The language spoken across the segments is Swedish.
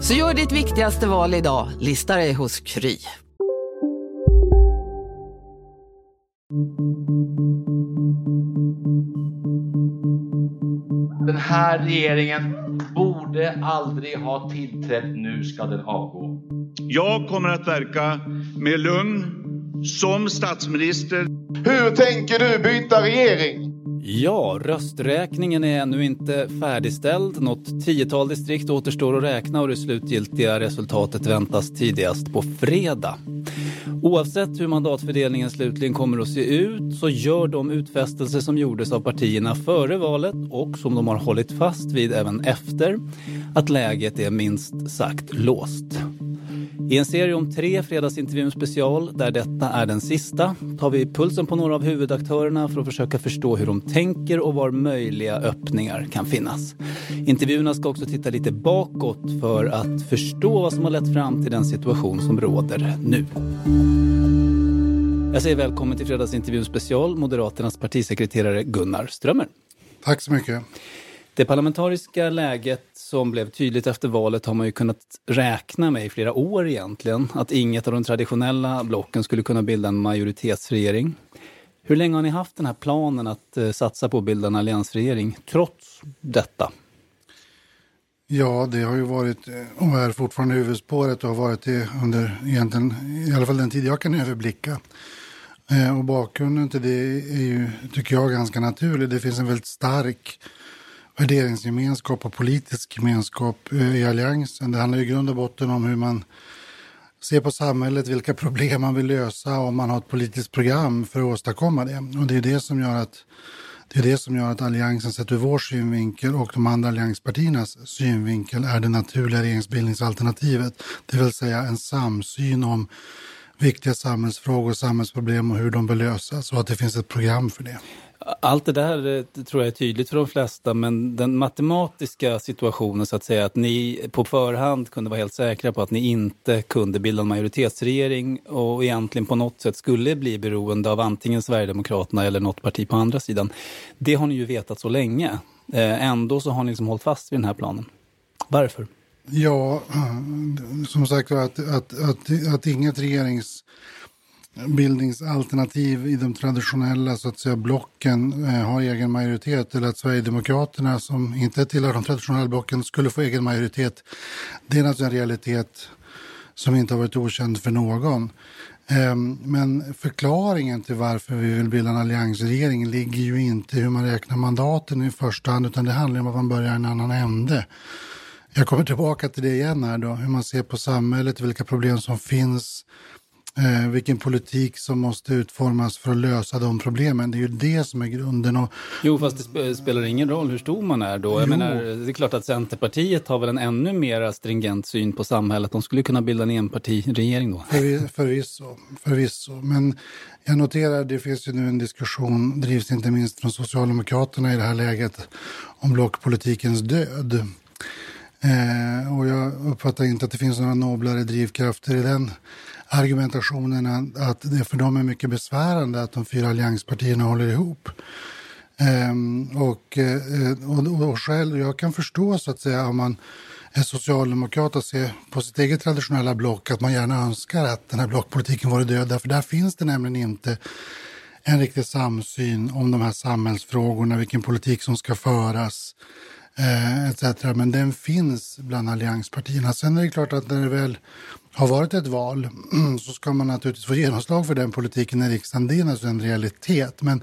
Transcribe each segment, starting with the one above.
Så gör ditt viktigaste val idag, lista dig hos Kry. Den här regeringen borde aldrig ha tillträtt. Nu ska den avgå. Jag kommer att verka med lugn som statsminister. Hur tänker du byta regering? Ja, rösträkningen är ännu inte färdigställd. Något tiotal distrikt återstår att räkna och det slutgiltiga resultatet väntas tidigast på fredag. Oavsett hur mandatfördelningen slutligen kommer att se ut så gör de utfästelser som gjordes av partierna före valet och som de har hållit fast vid även efter att läget är minst sagt låst. I en serie om tre Fredagsintervjun special, där detta är den sista, tar vi pulsen på några av huvudaktörerna för att försöka förstå hur de tänker och var möjliga öppningar kan finnas. Intervjuerna ska också titta lite bakåt för att förstå vad som har lett fram till den situation som råder nu. Jag säger välkommen till Fredagsintervjun special, Moderaternas partisekreterare Gunnar Strömmer. Tack så mycket. Det parlamentariska läget som blev tydligt efter valet har man ju kunnat räkna med i flera år egentligen. Att inget av de traditionella blocken skulle kunna bilda en majoritetsregering. Hur länge har ni haft den här planen att eh, satsa på att bilda en alliansregering, trots detta? Ja, det har ju varit eh, och är fortfarande huvudspåret och har varit det under egentligen, i alla fall den tid jag kan överblicka. Eh, och bakgrunden till det är ju, tycker jag, ganska naturlig. Det finns en väldigt stark värderingsgemenskap och politisk gemenskap eh, i alliansen. Det handlar i grund och botten om hur man ser på samhället, vilka problem man vill lösa och om man har ett politiskt program för att åstadkomma det. Och det är det som gör att det är det som gör att alliansen sett ur vår synvinkel och de andra allianspartiernas synvinkel är det naturliga regeringsbildningsalternativet. Det vill säga en samsyn om viktiga samhällsfrågor och samhällsproblem och hur de bör lösas och att det finns ett program för det. Allt det där eh, tror jag är tydligt för de flesta, men den matematiska situationen så att säga, att ni på förhand kunde vara helt säkra på att ni inte kunde bilda en majoritetsregering och egentligen på något sätt skulle bli beroende av antingen Sverigedemokraterna eller något parti på andra sidan. Det har ni ju vetat så länge. Eh, ändå så har ni liksom hållit fast vid den här planen. Varför? Ja, eh, som sagt att, att, att, att inget regerings bildningsalternativ i de traditionella så att säga, blocken eh, har egen majoritet eller att Sverigedemokraterna som inte tillhör de traditionella blocken skulle få egen majoritet. Det är naturligtvis en realitet som inte har varit okänd för någon. Eh, men förklaringen till varför vi vill bilda en alliansregering ligger ju inte i hur man räknar mandaten i första hand utan det handlar om att man börjar i en annan ände. Jag kommer tillbaka till det igen här då, hur man ser på samhället, vilka problem som finns, eh, vilken politik som måste utformas för att lösa de problemen. Det är ju det som är grunden. Och, jo, fast det spelar ingen roll hur stor man är då. Jag menar, det är klart att Centerpartiet har väl en ännu mer stringent syn på samhället. De skulle kunna bilda en enpartiregering då. förvisso, förvisso. Men jag noterar att det finns ju nu en diskussion, drivs inte minst från Socialdemokraterna i det här läget, om blockpolitikens död. Eh, och jag uppfattar inte att det finns några noblare drivkrafter i den argumentationen att det för dem är mycket besvärande att de fyra allianspartierna håller ihop. Ehm, och, eh, och, och själv, jag kan förstå så att säga om man är socialdemokrat och ser på sitt eget traditionella block att man gärna önskar att den här blockpolitiken vore död. För där finns det nämligen inte en riktig samsyn om de här samhällsfrågorna, vilken politik som ska föras eh, etc. Men den finns bland allianspartierna. Sen är det klart att när det väl har varit ett val så ska man naturligtvis få genomslag för den politiken i riksdagen. Det är naturligtvis en realitet. Men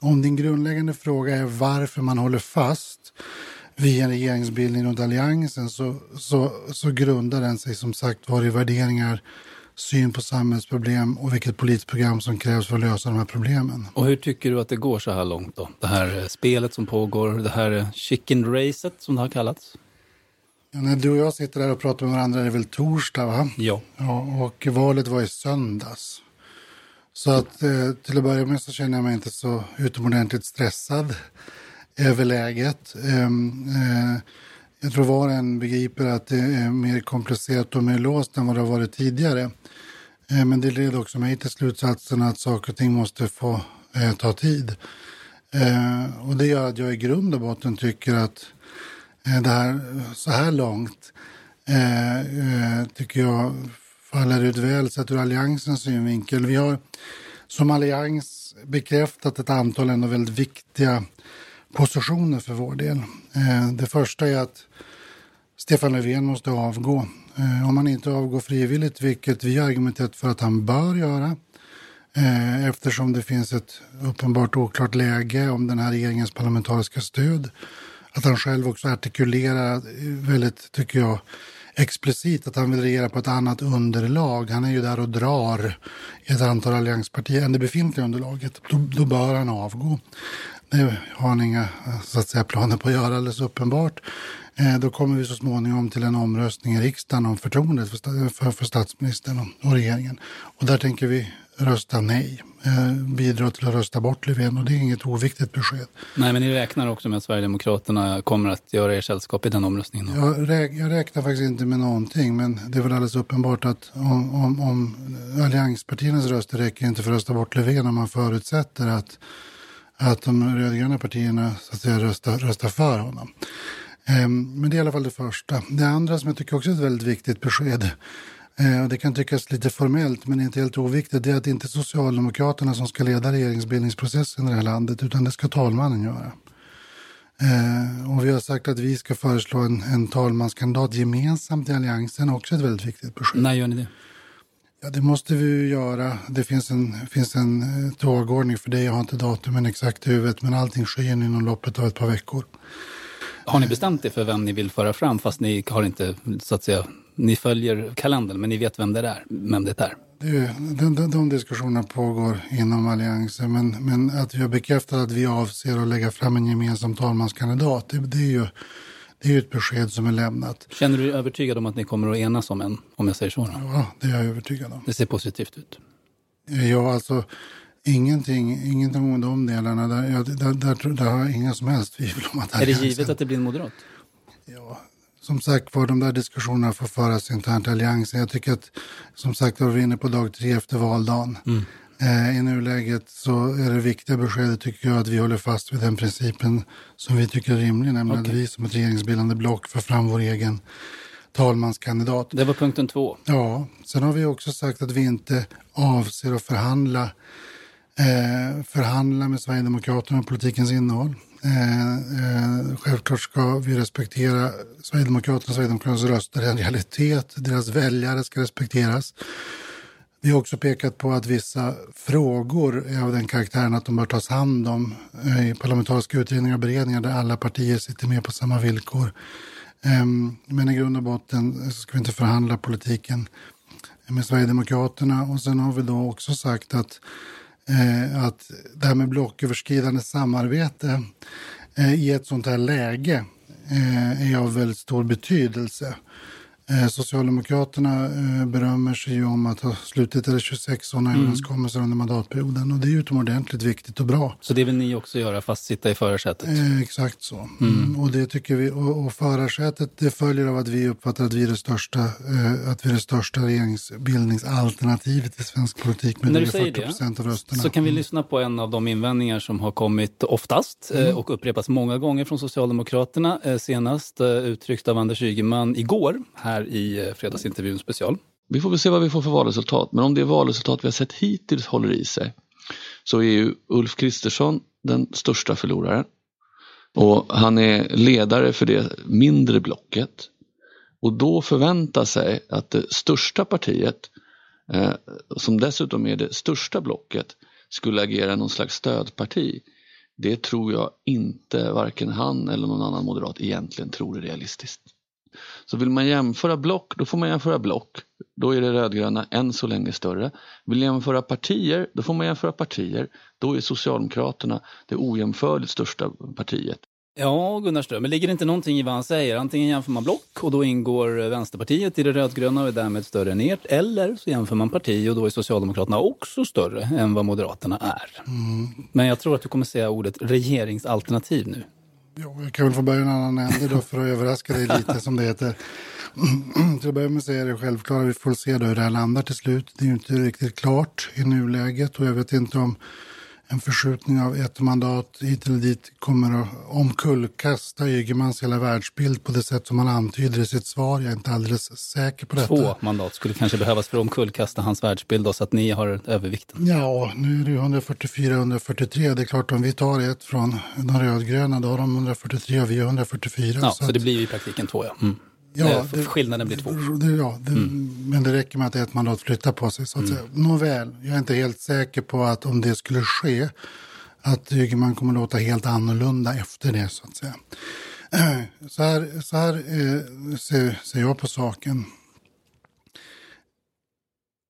om din grundläggande fråga är varför man håller fast vid en regeringsbildning runt alliansen så, så, så grundar den sig som sagt var i värderingar, syn på samhällsproblem och vilket politiskt program som krävs för att lösa de här problemen. Och hur tycker du att det går så här långt då? Det här eh, spelet som pågår, det här eh, chicken racet som det har kallats? När du och jag sitter där och pratar med varandra är det väl torsdag va? Ja. ja och valet var i söndags. Så att eh, till att börja med så känner jag mig inte så utomordentligt stressad över läget. Ehm, eh, jag tror var och en begriper att det är mer komplicerat och mer låst än vad det har varit tidigare. Eh, men det leder också mig till slutsatsen att saker och ting måste få ta tid. Och det gör att jag i grund och botten tycker att Eh, det här så här långt eh, eh, tycker jag faller ut väl sett ur alliansens synvinkel. Vi har som allians bekräftat ett antal ändå väldigt viktiga positioner för vår del. Eh, det första är att Stefan Löfven måste avgå. Eh, om han inte avgår frivilligt, vilket vi har argumenterat för att han bör göra, eh, eftersom det finns ett uppenbart oklart läge om den här regeringens parlamentariska stöd. Att han själv också artikulerar väldigt, tycker jag, explicit att han vill regera på ett annat underlag. Han är ju där och drar i ett antal allianspartier än det befintliga underlaget. Då, då bör han avgå. Det har han inga så att säga, planer på att göra alldeles uppenbart. Eh, då kommer vi så småningom till en omröstning i riksdagen om förtroendet för, för, för statsministern och, och regeringen. Och där tänker vi rösta nej, bidra till att rösta bort Löfven och det är inget oviktigt besked. Nej, men ni räknar också med att Sverigedemokraterna kommer att göra er sällskap i den omröstningen? Jag, räk, jag räknar faktiskt inte med någonting, men det är väl alldeles uppenbart att om, om, om allianspartiernas röster räcker inte för att rösta bort Löfven om man förutsätter att, att de rödgröna partierna så att säga, röstar, röstar för honom. Um, men det är i alla fall det första. Det andra som jag tycker också är ett väldigt viktigt besked Eh, och det kan tyckas lite formellt men inte helt oviktigt. Det är att det inte är Socialdemokraterna som ska leda regeringsbildningsprocessen i det här landet utan det ska talmannen göra. Eh, och vi har sagt att vi ska föreslå en, en talmanskandidat gemensamt i Alliansen, också ett väldigt viktigt besked. När gör ni det? Ja, det måste vi ju göra. Det finns en, finns en eh, tågordning för det. Jag har inte datumen exakt i huvudet, men allting sker inom loppet av ett par veckor. Har ni bestämt er för vem ni vill föra fram fast ni har inte så att säga ni följer kalendern men ni vet vem det är? Vem det är. Det, de, de, de diskussionerna pågår inom alliansen men, men att vi har bekräftat att vi avser att lägga fram en gemensam talmanskandidat det, det är ju det är ett besked som är lämnat. Känner du dig övertygad om att ni kommer att enas om en, om jag säger så? Då? Ja, det är jag övertygad om. Det ser positivt ut. Ja, alltså ingenting, ingenting om de delarna. Där, där, där, där har jag inga som helst tvivel om att Är det givet att det blir en moderat? Ja, som sagt var, de där diskussionerna får föras internt i alliansen. Jag tycker att, som sagt var, vi är inne på dag tre efter valdagen. Mm. Eh, I nuläget så är det viktiga beskedet tycker jag att vi håller fast vid den principen som vi tycker är rimlig, nämligen okay. att vi som ett regeringsbildande block för fram vår egen talmanskandidat. Det var punkten två. Ja, sen har vi också sagt att vi inte avser att förhandla, eh, förhandla med Sverigedemokraterna om politikens innehåll. Eh, eh, självklart ska vi respektera Sverigedemokraterna och Sverigedemokraternas röster. Är en realitet. Deras väljare ska respekteras. Vi har också pekat på att vissa frågor är av den karaktären att de bör tas hand om eh, i parlamentariska utredningar och beredningar där alla partier sitter med på samma villkor. Ehm, men i grund och botten ska vi inte förhandla politiken med Sverigedemokraterna. Och sen har vi då också sagt att eh, att det här med blocköverskridande samarbete eh, i ett sånt här läge eh, är av väldigt stor betydelse. Eh, Socialdemokraterna eh, berömmer sig ju om att ha slutit eller 26 sådana mm. överenskommelser under mandatperioden och det är utomordentligt viktigt och bra. Så det vill ni också göra, fast sitta i förarsätet? Eh, exakt så. Mm. Och det tycker vi, och, och förarsätet det följer av att vi uppfattar att vi är det största, eh, att vi är det största regeringsbildningsalternativet i svensk politik med du 40 procent av rösterna. Så kan vi mm. lyssna på en av de invändningar som har kommit oftast eh, mm. och upprepats många gånger från Socialdemokraterna, senast uttryckt av Anders Ygeman igår här här i eh, fredagsintervjun special. Vi får väl se vad vi får för valresultat, men om det valresultat vi har sett hittills håller i sig så är ju Ulf Kristersson den största förloraren. Och han är ledare för det mindre blocket. Och då förväntar sig att det största partiet, eh, som dessutom är det största blocket, skulle agera någon slags stödparti. Det tror jag inte varken han eller någon annan moderat egentligen tror är realistiskt. Så vill man jämföra block, då får man jämföra block. Då är det rödgröna än så länge större. Vill jämföra partier, då får man jämföra partier. Då är Socialdemokraterna det ojämförligt största partiet. Ja, Gunnar Ström, men ligger det inte någonting i vad han säger? Antingen jämför man block och då ingår Vänsterpartiet i det rödgröna och är därmed större än ert. Eller så jämför man parti och då är Socialdemokraterna också större än vad Moderaterna är. Mm. Men jag tror att du kommer säga ordet regeringsalternativ nu. Ja, jag kan väl få börja en annan ände då för att överraska dig lite som det heter. Till att börja med så är det självklara, vi får se då hur det här landar till slut. Det är ju inte riktigt klart i nuläget och jag vet inte om en förskjutning av ett mandat hit eller dit kommer att omkullkasta Ygemans hela världsbild på det sätt som han antyder i sitt svar. Jag är inte alldeles säker på detta. Två mandat skulle kanske behövas för att omkullkasta hans världsbild då, så att ni har övervikten. Ja, nu är det 144-143. Det är klart om vi tar ett från de rödgröna då har de 143 och vi har 144. Ja, så, så det blir i praktiken två ja. Mm. Ja, det, Skillnaden blir två. Ja, det, mm. Men det räcker med att ett mandat flyttar på sig. Så att mm. säga. Nåväl, jag är inte helt säker på att om det skulle ske att Ygeman kommer låta helt annorlunda efter det. Så att säga. Så här, så här eh, ser, ser jag på saken.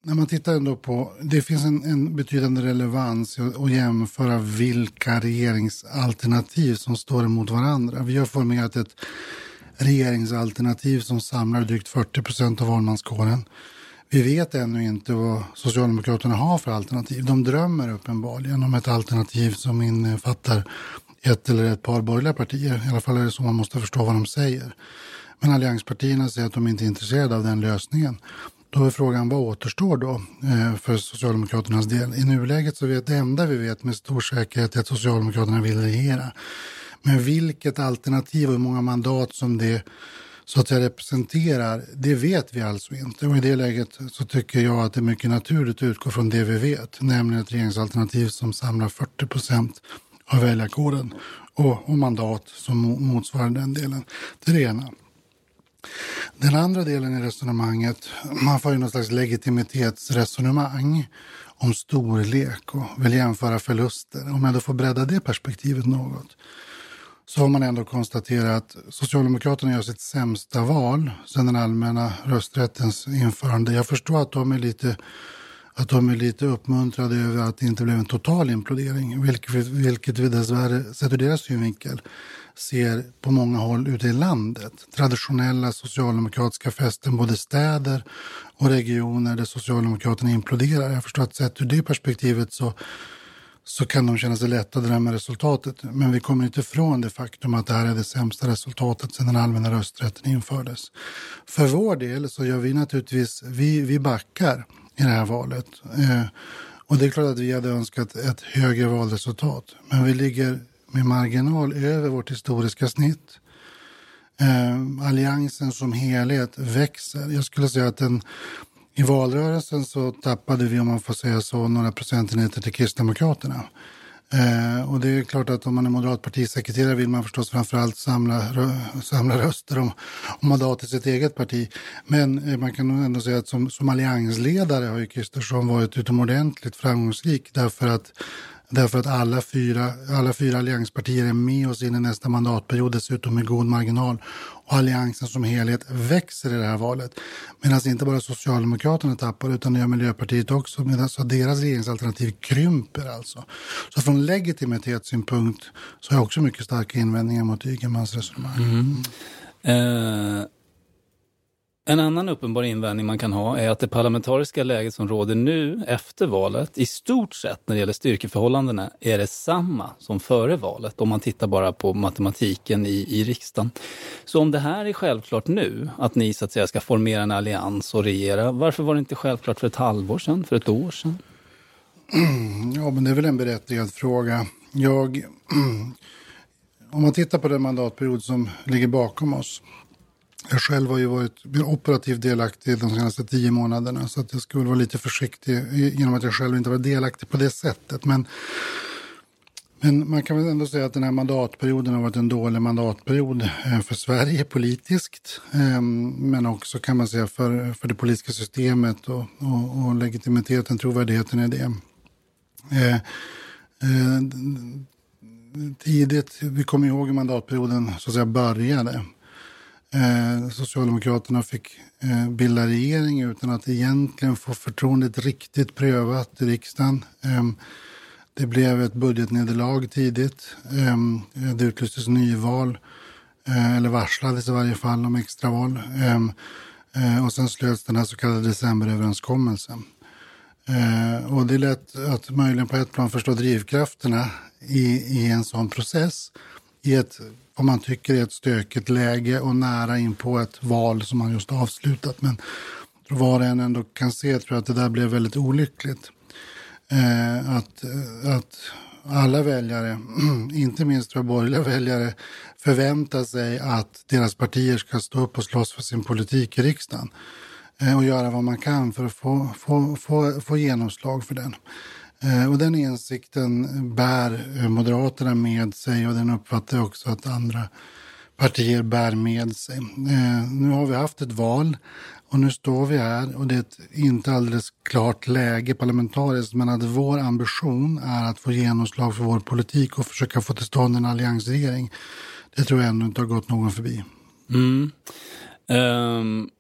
När man tittar ändå på, det finns en, en betydande relevans att jämföra vilka regeringsalternativ som står emot varandra. Vi har formerat ett regeringsalternativ som samlar drygt 40 procent av valmanskåren. Vi vet ännu inte vad Socialdemokraterna har för alternativ. De drömmer uppenbarligen om ett alternativ som innefattar ett eller ett par borgerliga partier. I alla fall är det så man måste förstå vad de säger. Men allianspartierna säger att de inte är intresserade av den lösningen. Då är frågan vad återstår då eh, för Socialdemokraternas del? I nuläget så vet det enda vi vet med stor säkerhet är att Socialdemokraterna vill regera. Men vilket alternativ och hur många mandat som det så att jag representerar, det vet vi alltså inte. Och i det läget så tycker jag att det är mycket naturligt att utgå från det vi vet, nämligen ett regeringsalternativ som samlar 40 procent av väljarkåren och, och mandat som motsvarar den delen. Det är det ena. Den andra delen i resonemanget, man får ju någon slags legitimitetsresonemang om storlek och vill jämföra förluster. Om jag då får bredda det perspektivet något så har man ändå konstaterat att Socialdemokraterna gör sitt sämsta val sedan den allmänna rösträttens införande. Jag förstår att de är lite att de är lite uppmuntrade över att det inte blev en total implodering, vilket, vilket vi dessvärre, sett ur deras synvinkel, ser på många håll ute i landet. Traditionella socialdemokratiska fästen, både städer och regioner där Socialdemokraterna imploderar. Jag förstår att sett ur det perspektivet så så kan de känna sig lättade med resultatet. Men vi kommer inte ifrån det faktum att det här är det sämsta resultatet sedan den allmänna rösträtten infördes. För vår del så gör vi naturligtvis, vi, vi backar i det här valet. Eh, och det är klart att vi hade önskat ett högre valresultat. Men vi ligger med marginal över vårt historiska snitt. Eh, alliansen som helhet växer. Jag skulle säga att den i valrörelsen så tappade vi, om man får säga så, några procentenheter till Kristdemokraterna. Eh, och det är klart att om man är moderat partisekreterare vill man förstås framförallt samla, samla röster om, om mandat i sitt eget parti. Men eh, man kan nog ändå säga att som, som alliansledare har ju Kristersson varit utomordentligt framgångsrik därför att Därför att alla fyra, alla fyra allianspartier är med oss in i nästa mandatperiod, dessutom med god marginal. Och alliansen som helhet växer i det här valet. Medan inte bara Socialdemokraterna tappar, utan det gör Miljöpartiet också. Medan så deras regeringsalternativ krymper alltså. Så från legitimitetssynpunkt så har jag också mycket starka invändningar mot Ygemans resonemang. Mm. Uh... En annan uppenbar invändning man kan ha är att det parlamentariska läget som råder nu efter valet i stort sett när det gäller styrkeförhållandena är detsamma som före valet om man tittar bara på matematiken i, i riksdagen. Så om det här är självklart nu, att ni så att säga ska formera en allians och regera, varför var det inte självklart för ett halvår sedan, för ett år sedan? Ja, men det är väl en berättigad fråga. Jag, om man tittar på den mandatperiod som ligger bakom oss jag själv har ju varit operativt delaktig de senaste tio månaderna så att jag skulle vara lite försiktig genom att jag själv inte var delaktig på det sättet. Men, men man kan väl ändå säga att den här mandatperioden har varit en dålig mandatperiod eh, för Sverige politiskt. Ehm, men också kan man säga för, för det politiska systemet och, och, och legitimiteten, trovärdigheten i det. Eh, eh, tidigt, vi kommer ihåg hur mandatperioden så att säga började. Eh, Socialdemokraterna fick eh, bilda regering utan att egentligen få förtroendet riktigt prövat i riksdagen. Eh, det blev ett budgetnederlag tidigt. Ehm, det utlystes nyval, eh, eller varslades i varje fall om extraval. Ehm, eh, och sen slöts den här så kallade decemberöverenskommelsen. Eh, och det är lätt att möjligen på ett plan förstå drivkrafterna i, i en sån process. I ett, vad man tycker är ett stökigt läge och nära in på ett val som man just avslutat. Men var och en ändå kan se tror jag att det där blev väldigt olyckligt eh, att, eh, att alla väljare, inte minst för borgerliga väljare, förväntar sig att deras partier ska stå upp och slåss för sin politik i riksdagen eh, och göra vad man kan för att få, få, få, få genomslag för den. Eh, och den insikten bär eh, Moderaterna med sig och den uppfattar jag också att andra partier bär med sig. Eh, nu har vi haft ett val och nu står vi här och det är ett inte alldeles klart läge parlamentariskt men att vår ambition är att få genomslag för vår politik och försöka få till stånd en alliansregering. Det tror jag ännu inte har gått någon förbi. Mm. Um,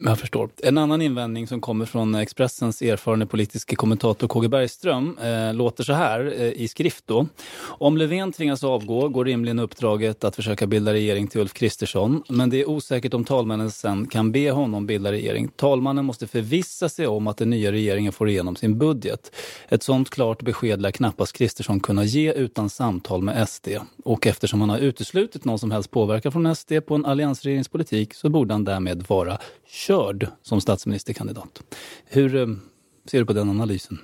jag förstår. En annan invändning som kommer från Expressens erfarne politiske kommentator KG Bergström eh, låter så här eh, i skrift då. Om Löfven tvingas avgå går rimligen uppdraget att försöka bilda regering till Ulf Kristersson. Men det är osäkert om talmannen sen kan be honom bilda regering. Talmannen måste förvissa sig om att den nya regeringen får igenom sin budget. Ett sånt klart besked lär knappast Kristersson kunna ge utan samtal med SD. Och eftersom han har uteslutit någon som helst påverkan från SD på en alliansregeringspolitik så borde han därmed vara körd som statsministerkandidat. Hur eh, ser du på den analysen?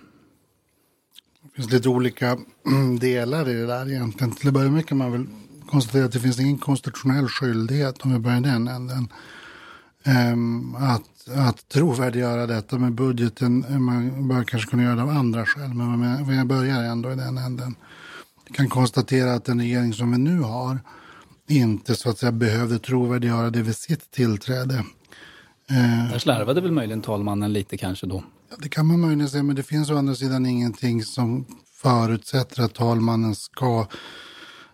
Det finns lite olika mm, delar i det där egentligen. Till att börja med kan man väl konstatera att det finns ingen konstitutionell skyldighet, om vi börjar den änden, ehm, att, att trovärdiggöra detta med budgeten. Man bör kanske kunna göra det av andra skäl, men jag börjar ändå i den änden. Vi kan konstatera att den regering som vi nu har inte så att säga behövde trovärdiggöra det vid sitt tillträde. Eh, Där slarvade väl möjligen talmannen lite kanske då? Det kan man möjligen säga, men det finns å andra sidan ingenting som förutsätter att talmannen ska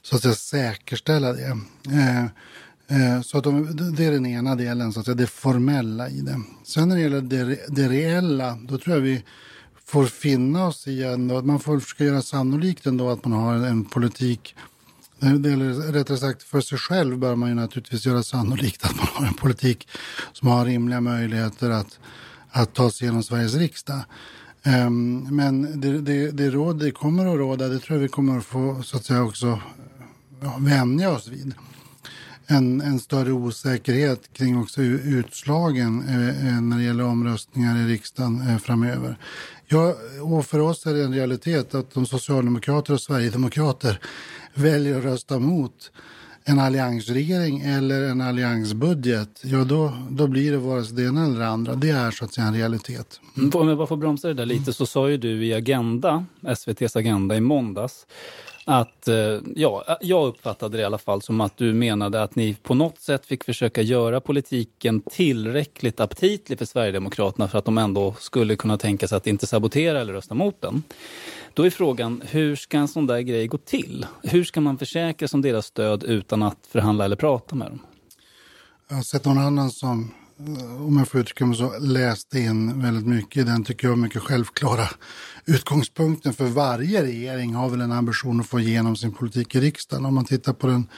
så att säga säkerställa det. Eh, eh, så att de, det är den ena delen, så att säga, det formella i det. Sen när det gäller det, det reella, då tror jag vi får finna oss i att man får försöka göra sannolikt ändå att man har en politik eller rättare sagt för sig själv bör man ju naturligtvis göra sannolikt att man har en politik som har rimliga möjligheter att, att ta sig genom Sveriges riksdag. Um, men det, det, det, råd, det kommer att råda, det tror jag vi kommer att få så att säga också ja, vänja oss vid. En, en större osäkerhet kring också utslagen eh, eh, när det gäller omröstningar i riksdagen eh, framöver. Ja, och för oss är det en realitet att de socialdemokrater och sverigedemokrater väljer att rösta mot en alliansregering eller en alliansbudget, ja då, då blir det vare sig det ena eller det andra. Det är så att säga en realitet. Mm. Om jag bara får bromsa det där lite så sa ju du i Agenda, SVTs Agenda i måndags, att, eh, ja, jag uppfattade det i alla fall som att du menade att ni på något sätt fick försöka göra politiken tillräckligt aptitlig för Sverigedemokraterna för att de ändå skulle kunna tänka sig att inte sabotera eller rösta mot den. Då är frågan, hur ska en sån där grej gå till? Hur ska man försäkra sig om deras stöd utan att förhandla eller prata med dem? Jag har sett någon annan som, om jag får uttrycka mig så, läste in väldigt mycket i den, tycker jag, mycket självklara utgångspunkten för varje regering har väl en ambition att få igenom sin politik i riksdagen. Om man tittar på den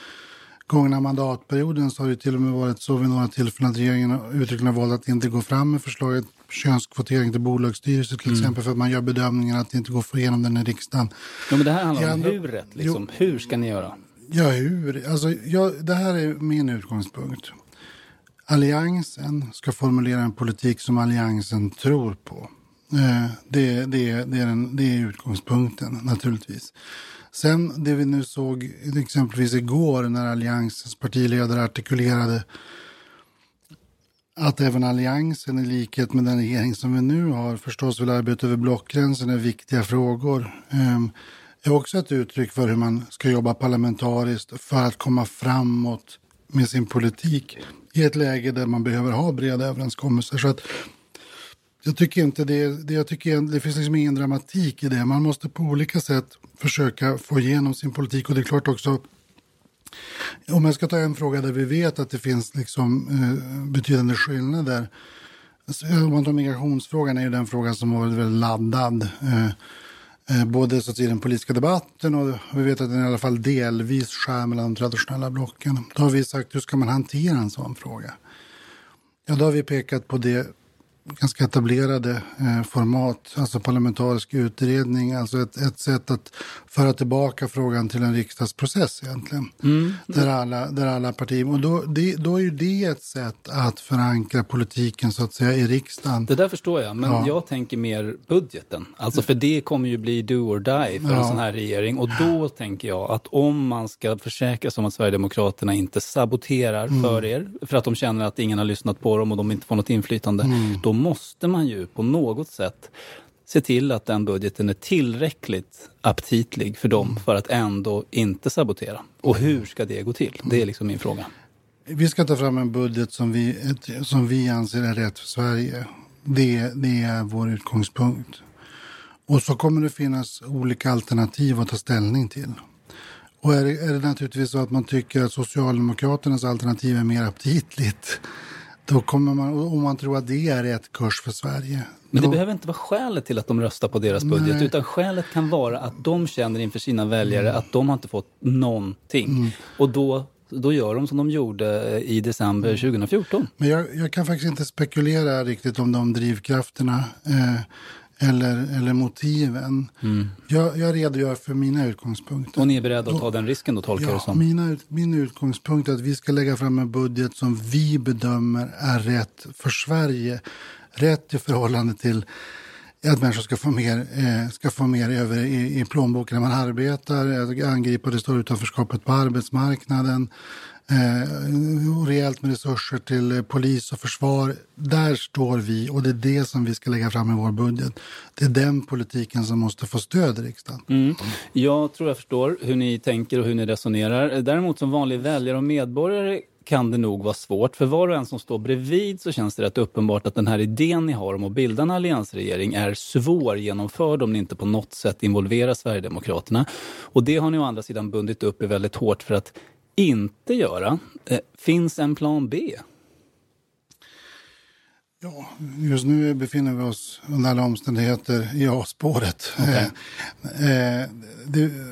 gångna mandatperioden så har det till och med varit så vid några tillfällen att regeringen uttryckligen valt att inte gå fram med förslaget könskvotering till bolagsstyrelser till mm. exempel för att man gör bedömningen att det inte går att få igenom den i riksdagen. Ja, men det här handlar om huret, liksom. Jo, hur ska ni göra? Ja, hur? Alltså, ja, det här är min utgångspunkt. Alliansen ska formulera en politik som alliansen tror på. Eh, det, det, det, är den, det är utgångspunkten naturligtvis. Sen det vi nu såg exempelvis igår när alliansens partiledare artikulerade att även alliansen i likhet med den regering som vi nu har förstås vill arbeta över blockgränsen är viktiga frågor. Det är också ett uttryck för hur man ska jobba parlamentariskt för att komma framåt med sin politik i ett läge där man behöver ha breda överenskommelser. Så att jag tycker inte det, det, jag tycker det finns liksom ingen dramatik i det. Man måste på olika sätt försöka få igenom sin politik och det är klart också om jag ska ta en fråga där vi vet att det finns liksom, eh, betydande skillnader. Alltså, om man tar migrationsfrågan är ju den frågan som har varit väldigt laddad. Eh, eh, Eh, både så att säga, i den politiska debatten och vi vet att den i alla fall delvis skär mellan de traditionella blocken. Då har vi sagt hur ska man hantera en sån fråga? Ja, då har vi pekat på det ganska etablerade eh, format, alltså parlamentarisk utredning, alltså ett, ett sätt att föra tillbaka frågan till en riksdagsprocess egentligen. Mm. Där, alla, där alla partier, och då, det, då är ju det ett sätt att förankra politiken så att säga i riksdagen. Det där förstår jag, men ja. jag tänker mer budgeten. Alltså för det kommer ju bli do or die för ja. en sån här regering och då tänker jag att om man ska försäkra sig om att Sverigedemokraterna inte saboterar mm. för er, för att de känner att ingen har lyssnat på dem och de inte får något inflytande, mm. då måste man ju på något sätt se till att den budgeten är tillräckligt aptitlig för dem för att ändå inte sabotera. Och hur ska det gå till? Det är liksom min fråga. Vi ska ta fram en budget som vi, som vi anser är rätt för Sverige. Det, det är vår utgångspunkt. Och så kommer det finnas olika alternativ att ta ställning till. Och är det, är det naturligtvis så att man tycker att Socialdemokraternas alternativ är mer aptitligt då kommer man, om man tror att det är rätt kurs för Sverige. Men det då... behöver inte vara skälet till att de röstar på deras budget, Nej. utan skälet kan vara att de känner inför sina väljare mm. att de har inte fått någonting. Mm. Och då, då gör de som de gjorde eh, i december 2014. Mm. Men jag, jag kan faktiskt inte spekulera riktigt om de drivkrafterna. Eh, eller, eller motiven. Mm. Jag, jag redogör för mina utgångspunkter. Och ni är beredda att ta den risken då, tolkar ja, det som? Mina, min utgångspunkt är att vi ska lägga fram en budget som vi bedömer är rätt för Sverige. Rätt i förhållande till att människor ska få mer, eh, ska få mer över i, i plånboken när man arbetar, angripa det stora utanförskapet på arbetsmarknaden, eh, rejält med resurser till eh, polis och försvar. Där står vi och det är det som vi ska lägga fram i vår budget. Det är den politiken som måste få stöd i riksdagen. Mm. Jag tror jag förstår hur ni tänker och hur ni resonerar. Däremot som vanlig väljare och medborgare kan det nog vara svårt. För var och en som står bredvid så känns det rätt uppenbart att den här idén ni har om att bilda en alliansregering är svår genomförd om ni inte på något sätt involverar Sverigedemokraterna. Och det har ni å andra sidan bundit upp er väldigt hårt för att inte göra. Eh, finns en plan B? Ja, just nu befinner vi oss under alla omständigheter i A-spåret. Okay. Eh, eh,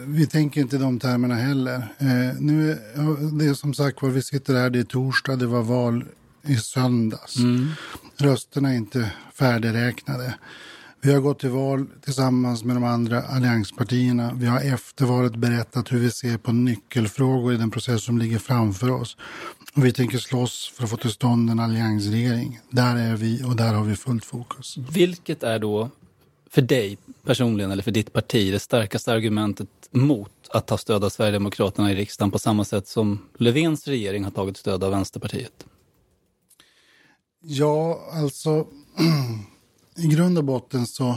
vi tänker inte i de termerna heller. Eh, nu, det är som sagt var, vi sitter här, det är torsdag, det var val i söndags. Mm. Rösterna är inte färdigräknade. Vi har gått till val tillsammans med de andra allianspartierna. Vi har efter valet berättat hur vi ser på nyckelfrågor i den process som ligger framför oss. Och vi tänker slåss för att få till stånd en alliansregering. Där är vi och där har vi fullt fokus. Vilket är då för dig personligen eller för ditt parti det starkaste argumentet mot att ta stöd av Sverigedemokraterna i riksdagen på samma sätt som Löfvens regering har tagit stöd av Vänsterpartiet? Ja, alltså i grund och botten så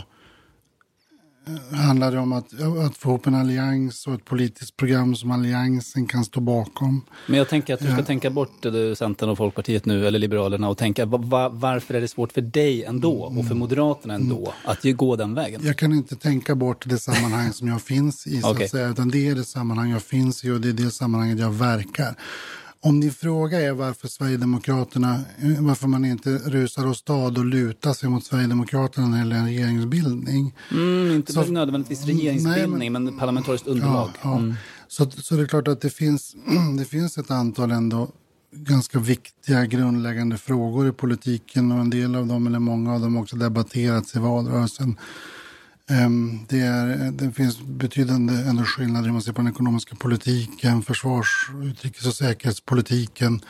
eh, handlar det om att, att få ihop en allians och ett politiskt program som alliansen kan stå bakom. Men jag tänker att du ska ja. tänka bort Centern och Folkpartiet nu, eller Liberalerna, och tänka va, varför är det svårt för dig ändå och för Moderaterna ändå mm. att gå den vägen? Jag kan inte tänka bort det sammanhang som jag finns i, så okay. att säga, utan det är det sammanhang jag finns i och det är det sammanhanget jag verkar. Om din fråga är varför Sverigedemokraterna, eh, varför man inte rusar åstad och lutar sig mot Sverigedemokraterna när det gäller en regeringsbildning. Mm, inte så, nödvändigtvis regeringsbildning, nej, men, men parlamentariskt underlag. Ja, ja. Mm. Så, så det är klart att det finns, det finns ett antal ändå ganska viktiga grundläggande frågor i politiken och en del av dem, eller många av dem, också debatterats i valrörelsen. Ehm, det, är, det finns betydande ändå skillnader om man ser på den ekonomiska politiken, försvars-, utrikes och säkerhetspolitiken.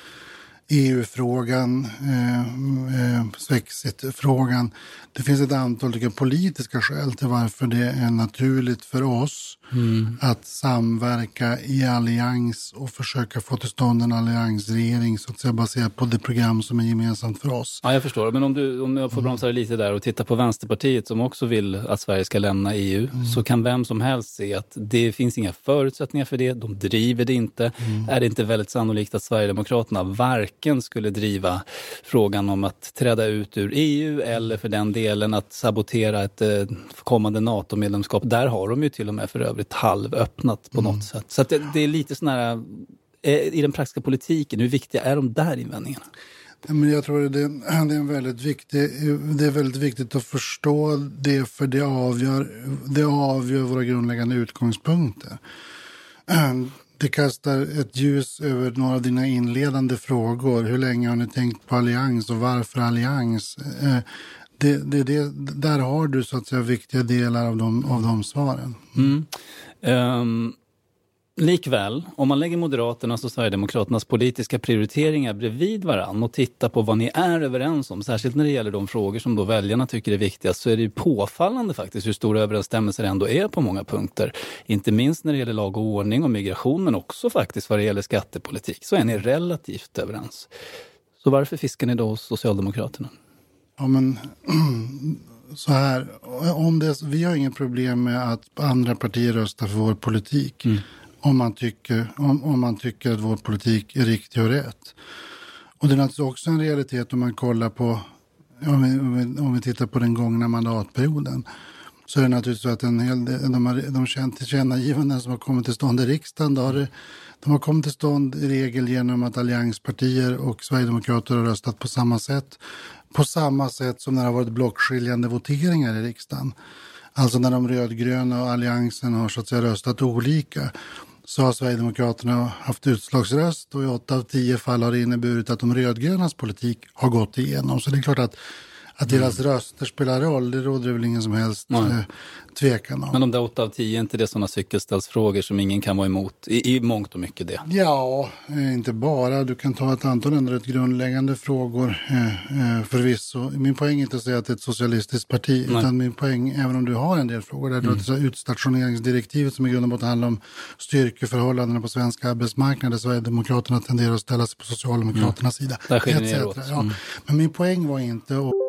EU-frågan, eh, eh, Svexit-frågan. Det finns ett antal tycker, politiska skäl till varför det är naturligt för oss mm. att samverka i allians och försöka få till stånd en alliansregering så att säga, baserat på det program som är gemensamt för oss. Ja, jag förstår. Men om, du, om jag får bromsa dig lite där och titta på Vänsterpartiet som också vill att Sverige ska lämna EU mm. så kan vem som helst se att det finns inga förutsättningar för det. De driver det inte. Mm. Är det inte väldigt sannolikt att Sverigedemokraterna varken varken skulle driva frågan om att träda ut ur EU eller för den delen att sabotera ett eh, kommande NATO-medlemskap. Där har de ju till och med för övrigt halvöppnat på mm. något sätt. Så det, det, är lite sån här, eh, i den praktiska politiken, hur viktiga är de där invändningarna? Men jag tror det, är en väldigt viktig, det är väldigt viktigt att förstå det för det avgör, det avgör våra grundläggande utgångspunkter. Det kastar ett ljus över några av dina inledande frågor. Hur länge har ni tänkt på allians och varför allians? Eh, det, det, det, där har du så att säga viktiga delar av de, av de svaren. Mm. Um, Likväl, om man lägger Moderaternas och Sverigedemokraternas politiska prioriteringar bredvid varann och tittar på vad ni är överens om, särskilt när det gäller de frågor som då väljarna tycker är viktigast, så är det ju påfallande faktiskt hur stora överensstämmelser det ändå är på många punkter. Inte minst när det gäller lag och ordning och migration, men också faktiskt vad det gäller skattepolitik, så är ni relativt överens. Så varför fiskar ni då hos Socialdemokraterna? Ja, men så här, om det, vi har inget problem med att andra partier röstar för vår politik. Mm om man tycker, om, om man tycker att vår politik är riktig och rätt. Och det är naturligtvis också en realitet om man kollar på, om vi, om vi, om vi tittar på den gångna mandatperioden så är det naturligtvis så att en hel del, de, har, de tillkännagivanden som har kommit till stånd i riksdagen, då har det, de har kommit till stånd i regel genom att allianspartier och sverigedemokrater har röstat på samma sätt. På samma sätt som när det har varit blockskiljande voteringar i riksdagen. Alltså när de rödgröna och alliansen har så att säga röstat olika så har Sverigedemokraterna haft utslagsröst och i åtta av tio fall har det inneburit att de rödgrönas politik har gått igenom. Så det är klart att att deras mm. röster spelar roll, det råder det väl ingen som helst eh, tvekan om. Men de där åtta av tio, är inte det sådana cykelställsfrågor som ingen kan vara emot? I, I mångt och mycket det. Ja, eh, inte bara. Du kan ta ett antal ändå rätt grundläggande frågor eh, förvisso. Min poäng är inte att säga att det är ett socialistiskt parti, Nej. utan min poäng, även om du har en del frågor, där mm. du har utstationeringsdirektivet som i grund och botten handlar om styrkeförhållandena på svenska arbetsmarknader, Sverigedemokraterna tenderar att ställa sig på Socialdemokraternas mm. sida. Där skiljer ni er åt. Ja. Mm. Men min poäng var inte att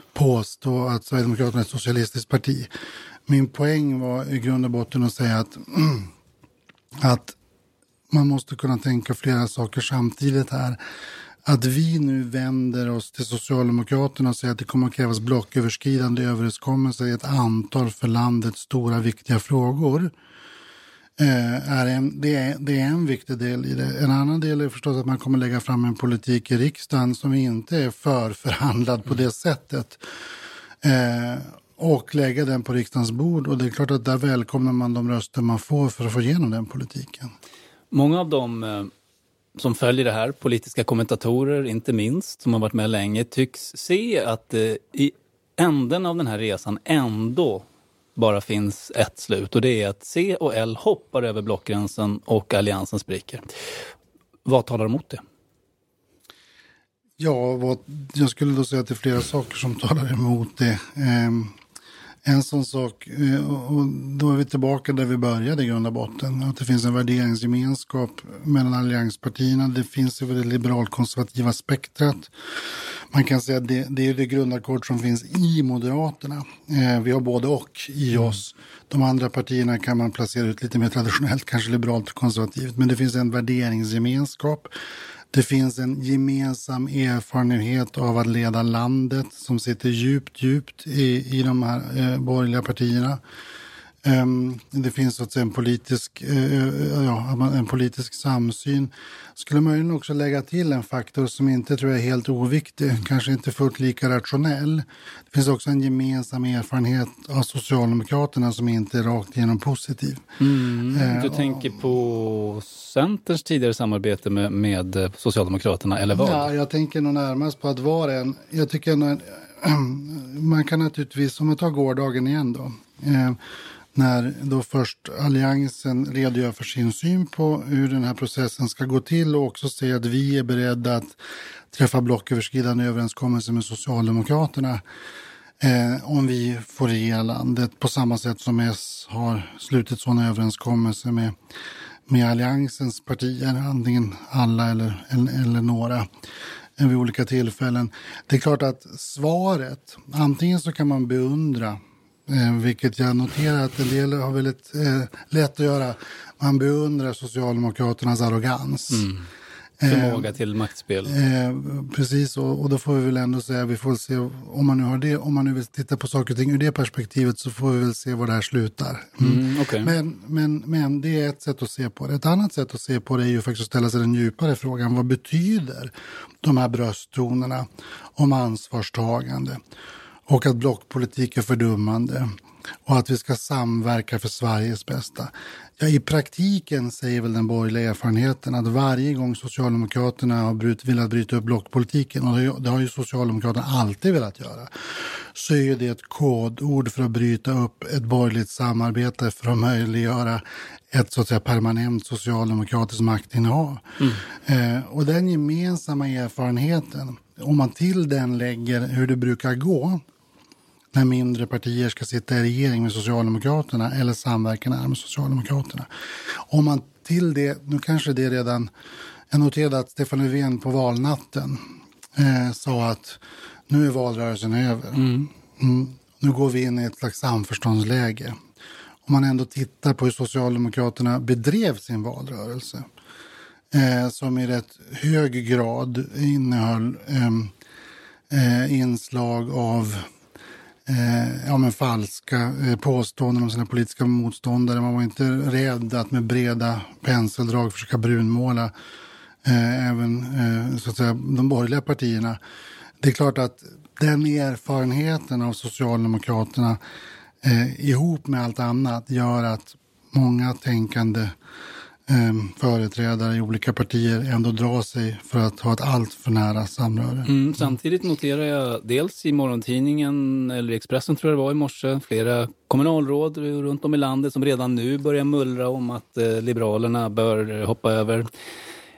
påstå att Sverigedemokraterna är ett socialistiskt parti. Min poäng var i grund och botten att säga att, att man måste kunna tänka flera saker samtidigt här. Att vi nu vänder oss till Socialdemokraterna och säger att det kommer att krävas blocköverskridande överenskommelser i ett antal för landet stora viktiga frågor. Eh, är en, det, är, det är en viktig del i det. En annan del är förstås att man kommer lägga fram en politik i riksdagen som inte är förförhandlad på det sättet. Eh, och lägga den på riksdagens bord. Och det är klart att där välkomnar man de röster man får för att få igenom den politiken. Många av dem eh, som följer det här, politiska kommentatorer inte minst, som har varit med länge, tycks se att eh, i änden av den här resan ändå bara finns ett slut och det är att C och L hoppar över blockgränsen och alliansen spricker. Vad talar emot det? Ja, vad, jag skulle då säga att det är flera saker som talar emot det. Eh, en sån sak, eh, och då är vi tillbaka där vi började i grund och botten. Att det finns en värderingsgemenskap mellan allianspartierna. Det finns över det liberalkonservativa spektrat. Man kan säga att det, det är det grundackord som finns i Moderaterna. Eh, vi har både och i mm. oss. De andra partierna kan man placera ut lite mer traditionellt, kanske liberalt och konservativt. Men det finns en värderingsgemenskap. Det finns en gemensam erfarenhet av att leda landet som sitter djupt, djupt i, i de här eh, borgerliga partierna. Um, det finns så att säga en politisk, uh, ja, en politisk samsyn. Skulle möjligen också lägga till en faktor som inte tror jag är helt oviktig, kanske inte fullt lika rationell. Det finns också en gemensam erfarenhet av Socialdemokraterna som inte är rakt igenom positiv. Mm, du uh, tänker på Centerns tidigare samarbete med, med Socialdemokraterna, eller vad? Ja, jag tänker nog närmast på att var en, jag tycker nog, man kan naturligtvis, om man tar gårdagen igen då, eh, när då först Alliansen redogör för sin syn på hur den här processen ska gå till och också säger att vi är beredda att träffa blocköverskridande överenskommelser med Socialdemokraterna eh, om vi får regera landet på samma sätt som S har slutit sådana överenskommelser med, med Alliansens partier, antingen alla eller, eller, eller några eh, vid olika tillfällen. Det är klart att svaret, antingen så kan man beundra Eh, vilket jag noterar att en del har väldigt eh, lätt att göra. Man beundrar Socialdemokraternas arrogans. Mm. Förmåga eh, till maktspel. Eh, precis, och, och, då får vi väl ändå säga, vi får se, om man nu har det, om man nu vill titta på saker och ting ur det perspektivet så får vi väl se var det här slutar. Mm. Mm, okay. men, men, men det är ett sätt att se på det. Ett annat sätt att se på det är ju faktiskt att ställa sig den djupare frågan, vad betyder de här brösttonerna om ansvarstagande? Och att blockpolitik är fördummande och att vi ska samverka för Sveriges bästa. Ja, I praktiken säger väl den borgerliga erfarenheten att varje gång Socialdemokraterna har brut, velat bryta upp blockpolitiken, och det har ju Socialdemokraterna alltid velat göra, så är det ett kodord för att bryta upp ett borgerligt samarbete för att möjliggöra ett så att säga, permanent socialdemokratiskt maktinnehav. Mm. Eh, och den gemensamma erfarenheten, om man till den lägger hur det brukar gå när mindre partier ska sitta i regering med Socialdemokraterna eller samverka med Socialdemokraterna. Om man till det, nu kanske det redan, jag noterade att Stefan Löfven på valnatten eh, sa att nu är valrörelsen över. Mm. Mm, nu går vi in i ett slags samförståndsläge. Om man ändå tittar på hur Socialdemokraterna bedrev sin valrörelse eh, som i rätt hög grad innehöll eh, eh inslag av eh, ja, men falska eh, påståenden om sina politiska motståndare. Man var inte rädd att med breda penseldrag försöka brunmåla eh, även eh, så att säga, de borgerliga partierna. Det är klart att den erfarenheten av Socialdemokraterna eh, ihop med allt annat gör att många tänkande Ehm, företrädare i olika partier ändå drar sig för att ha ett allt för nära samröre. Mm, samtidigt noterar jag dels i morgontidningen, eller Expressen tror jag det var i morse, flera kommunalråd runt om i landet som redan nu börjar mullra om att eh, Liberalerna bör hoppa över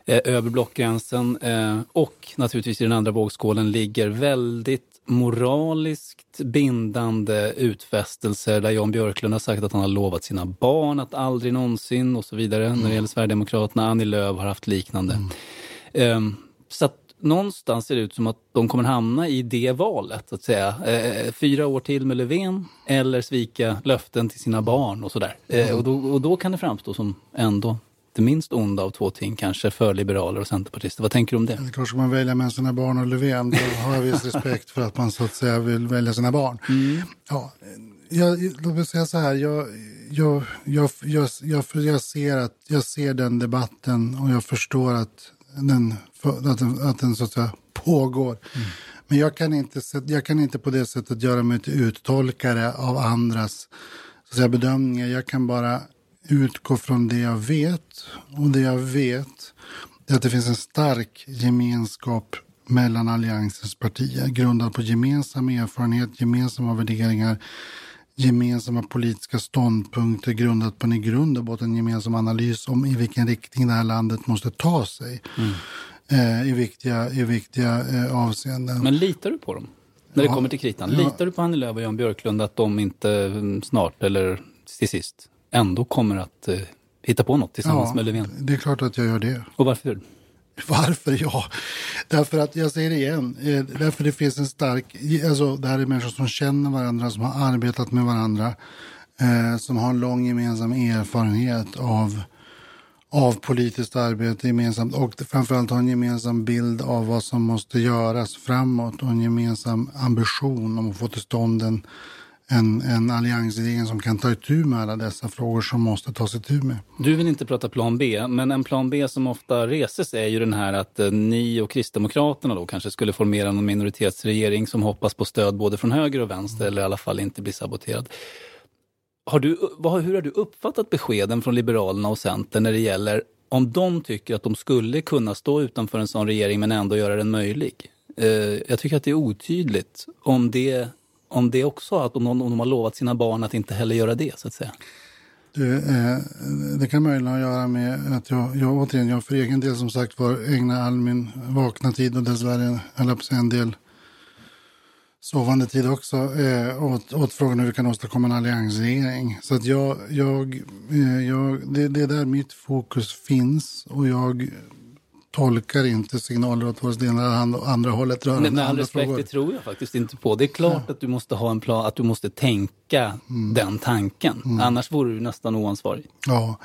eh, över blockgränsen. Eh, och naturligtvis i den andra vågskålen ligger väldigt moraliskt bindande utfästelser där Jan Björklund har sagt att han har lovat sina barn att aldrig någonsin och så vidare. Mm. När det gäller Sverigedemokraterna, Annie Lööf har haft liknande. Mm. Um, så att någonstans ser det ut som att de kommer hamna i det valet, att säga. Eh, fyra år till med Löfven eller svika löften till sina barn och sådär. Eh, mm. och, då, och då kan det framstå som ändå det minst onda av två ting kanske för liberaler och centerpartister. Vad tänker du om det? det klart, ska man välja mellan sina barn och Löfven då har jag viss respekt för att man så att säga vill välja sina barn. Mm. Ja, jag, låt mig säga så här, jag, jag, jag, jag, jag, jag, ser att, jag ser den debatten och jag förstår att den, att den, att den så att säga pågår. Mm. Men jag kan, inte, jag kan inte på det sättet göra mig till uttolkare av andras så att säga, bedömningar. Jag kan bara utgå från det jag vet. Och det jag vet är att det finns en stark gemenskap mellan alliansens partier grundad på gemensam erfarenhet, gemensamma värderingar, gemensamma politiska ståndpunkter grundat på en i grund och botten gemensam analys om i vilken riktning det här landet måste ta sig mm. eh, i viktiga, i viktiga eh, avseenden. Men litar du på dem? När det kommer till kritan. Ja. Litar du på Annie Lööf och Jan Björklund att de inte mm, snart eller till sist ändå kommer att eh, hitta på något tillsammans ja, med Löfven? Det är klart att jag gör det. Och varför? Varför? Ja, därför att, jag säger det igen, eh, därför det finns en stark, alltså det här är människor som känner varandra, som har arbetat med varandra, eh, som har en lång gemensam erfarenhet av, av politiskt arbete gemensamt och framförallt har en gemensam bild av vad som måste göras framåt och en gemensam ambition om att få till stånd en en, en alliansregering som kan ta itu med alla dessa frågor som måste tas itu med. Du vill inte prata plan B, men en plan B som ofta reses är ju den här att eh, ni och Kristdemokraterna då kanske skulle formera någon minoritetsregering som hoppas på stöd både från höger och vänster eller i alla fall inte blir saboterad. Har du, vad, hur har du uppfattat beskeden från Liberalerna och Centern när det gäller om de tycker att de skulle kunna stå utanför en sån regering men ändå göra den möjlig? Eh, jag tycker att det är otydligt om det, om det också, att om, om de har lovat sina barn att inte heller göra det så att säga. Det, eh, det kan möjligen ha att göra med att jag, jag återigen, jag för egen del som sagt var ägnar all min vakna tid och dessvärre, höll på en del sovande tid också eh, åt, åt frågan hur vi kan åstadkomma en alliansregering. Så att jag, jag, eh, jag det, det är där mitt fokus finns och jag tolkar inte signaler åt vare sig det ena eller andra hållet rörande Men med all respekt, frågor. det tror jag faktiskt inte på. Det är klart att du måste ha en plan, att du måste tänka den tanken. Annars vore du nästan oansvarig. Ja,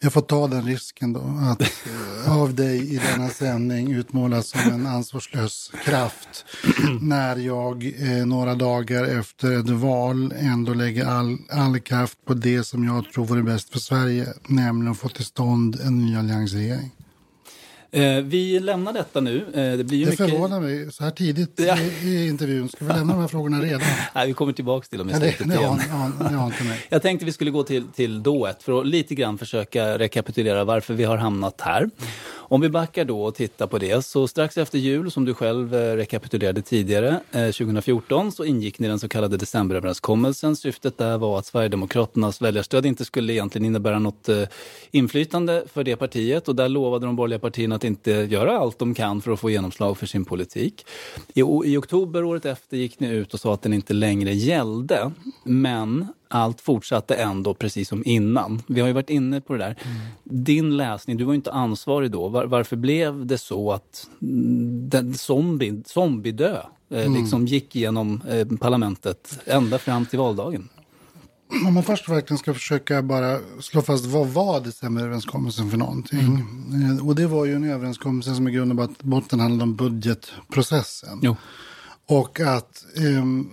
jag får ta den risken då att eh, av dig i denna sändning utmålas som en ansvarslös kraft när jag eh, några dagar efter ett val ändå lägger all, all kraft på det som jag tror vore bäst för Sverige, nämligen att få till stånd en ny alliansregering. Eh, vi lämnar detta nu. Eh, det blir ju Det mycket... förvånar mig så här tidigt i, i intervjun. Ska vi lämna de här frågorna redan? Nej, vi kommer tillbaka till dem i Ja, det, slutet det, igen. ja, det har inte mig. Jag tänkte vi skulle gå till, till då ett för att lite grann försöka rekapitulera varför vi har hamnat här. Om vi backar då och tittar på det, så strax efter jul, som du själv eh, rekapitulerade tidigare, eh, 2014, så ingick ni den så kallade decemberöverenskommelsen. Syftet där var att Sverigedemokraternas väljarstöd inte skulle egentligen innebära något eh, inflytande för det partiet och där lovade de borgerliga partierna att inte göra allt de kan för att få genomslag för sin politik. I, I oktober året efter gick ni ut och sa att den inte längre gällde, men allt fortsatte ändå precis som innan. Vi har ju varit inne på det där. Din läsning, du var ju inte ansvarig då. Var, varför blev det så att mm, den zombie, zombiedö eh, Mm. liksom gick igenom eh, parlamentet ända fram till valdagen? Om man först verkligen ska försöka bara slå fast vad var decemberöverenskommelsen för någonting. Eh, Och det var ju en överenskommelse som i grund och botten handlade om budgetprocessen. Jo. Och att, ehm,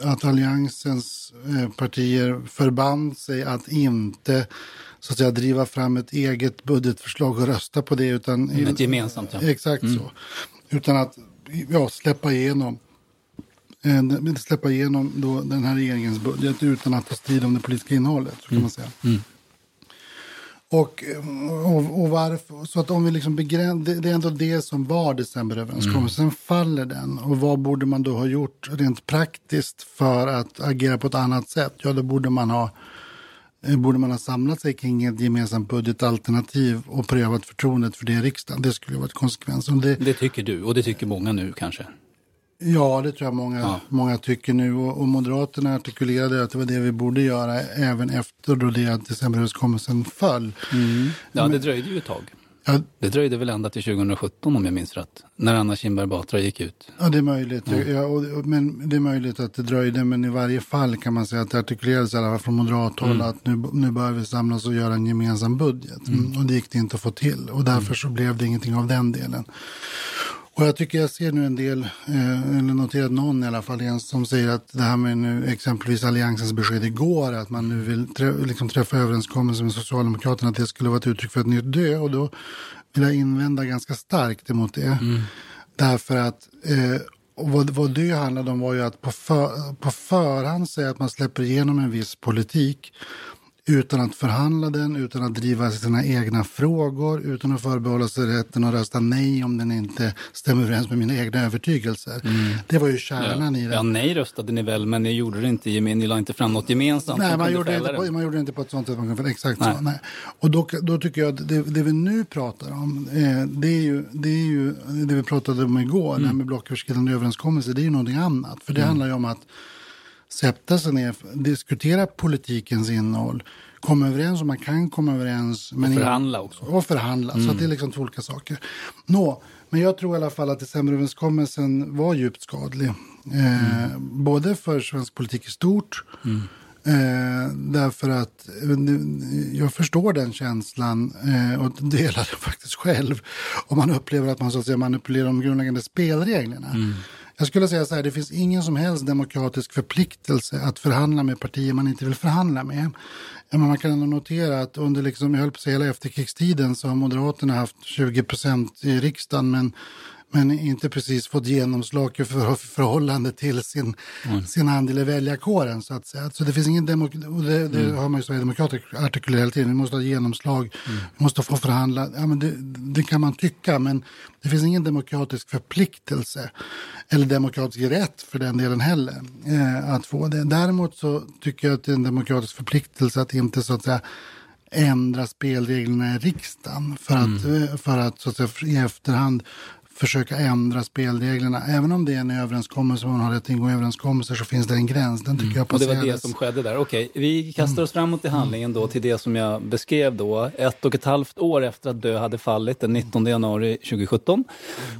eh, att alliansens eh, partier förband sig att inte så att säga, driva fram ett eget budgetförslag och rösta på det. Utan, Ett gemensamt, ja. Exakt Mm. så. Utan att ja, släppa igenom eh, släppa igenom då den här regeringens budget utan att ta strid om det politiska innehållet. Så kan man säga. Mm. Och, och, och varför, så att om vi liksom begränsar, det, det är ändå det som var decemberöverenskommelsen. Sen faller den. Och vad borde man då ha gjort rent praktiskt för att agera på ett annat sätt? Ja, då borde man ha eh, borde man ha samlat sig kring ett gemensamt budgetalternativ och prövat förtroendet för det i riksdagen. Det skulle ha varit konsekvensen. Det, Det tycker du och det tycker många nu kanske. Ja, det tror jag många, Ja. många tycker nu. Och, och Moderaterna artikulerade att det var det vi borde göra även efter då det att decemberöverenskommelsen föll. Ja, det dröjde ju ett tag. Ja. Det dröjde väl ända till 2017 om jag minns rätt. När Anna Kinberg Batra gick ut. Ja, det är möjligt. Ja. Ja. och, och- men det är möjligt att det dröjde, men i varje fall kan man säga att det artikulerades i alla fall från moderat håll Mm. att nu, nu bör vi samlas och göra en gemensam budget. Mm. Och det gick det inte att få till. Och därför så blev det ingenting av den delen. Och jag tycker jag ser nu en del, eh, eller noterat någon i alla fall, som säger att det här med nu exempelvis Alliansens besked igår, att man nu vill trä, liksom träffa överenskommelser med Socialdemokraterna, att det skulle vara ett uttryck för ett nytt dö. Och då vill jag invända ganska starkt emot det. Därför att eh, och vad, vad det handlade om var ju att på, för, på förhand säga att man släpper igenom en viss politik utan att förhandla den, utan att driva sina egna frågor, utan att förbehålla sig rätten att rösta nej om den inte stämmer överens med mina egna övertygelser. Det var ju kärnan i det. Ja, nej röstade ni väl, men ni gjorde det inte, gemen- ni la inte fram något gemensamt Nej, man gjorde, inte på, man gjorde det inte på ett sånt sätt man kunde exakt Nej. så. Nej. Och då, då tycker jag att det, det vi nu pratar om, eh, det, är ju, det är ju det vi pratade om igår, det här med blocköverskridande överenskommelser, det är ju någonting annat. För det Mm. handlar ju om att sätta sig ner, diskutera politikens innehåll, komma överens om man kan komma överens. Men förhandla också. Och förhandla, så Mm. att det är liksom två olika saker. Nå, men jag tror i alla fall att decemberöverenskommelsen var djupt skadlig. Eh, Både för svensk politik i stort, Eh, därför att eh, jag förstår den känslan eh, och delar den faktiskt själv. Om man upplever att man så att säga manipulerar de grundläggande spelreglerna. Jag skulle säga så här, det finns ingen som helst demokratisk förpliktelse att förhandla med partier man inte vill förhandla med. Men man kan ändå notera att under liksom, jag höll på att säga hela efterkrigstiden så har Moderaterna haft 20 procent i riksdagen men men inte precis fått genomslag i för, förhållande till sin, mm. sin andel i väljarkåren. Så, att säga. så det finns ingen demokrati, det, det mm. har man ju Sverigedemokrater artikulerat hela tiden, vi måste ha genomslag, mm. vi måste få förhandla. Ja, men det, det, kan man tycka, men det finns ingen demokratisk förpliktelse eller demokratisk rätt för den delen heller eh, att få det. Däremot så tycker jag att det är en demokratisk förpliktelse att inte så att säga ändra spelreglerna i riksdagen för att, mm. Eh, för att, så att säga, i efterhand försöka ändra spelreglerna. Även om det är en överenskommelse man har rätt att ingå överenskommelser så finns det en gräns. Den tycker mm. jag passerades. Och det var det som skedde där. Okej, vi kastar oss framåt i mm. handlingen då till det som jag beskrev då. Ett och ett halvt år efter att Dö hade fallit, den 19 januari 2017,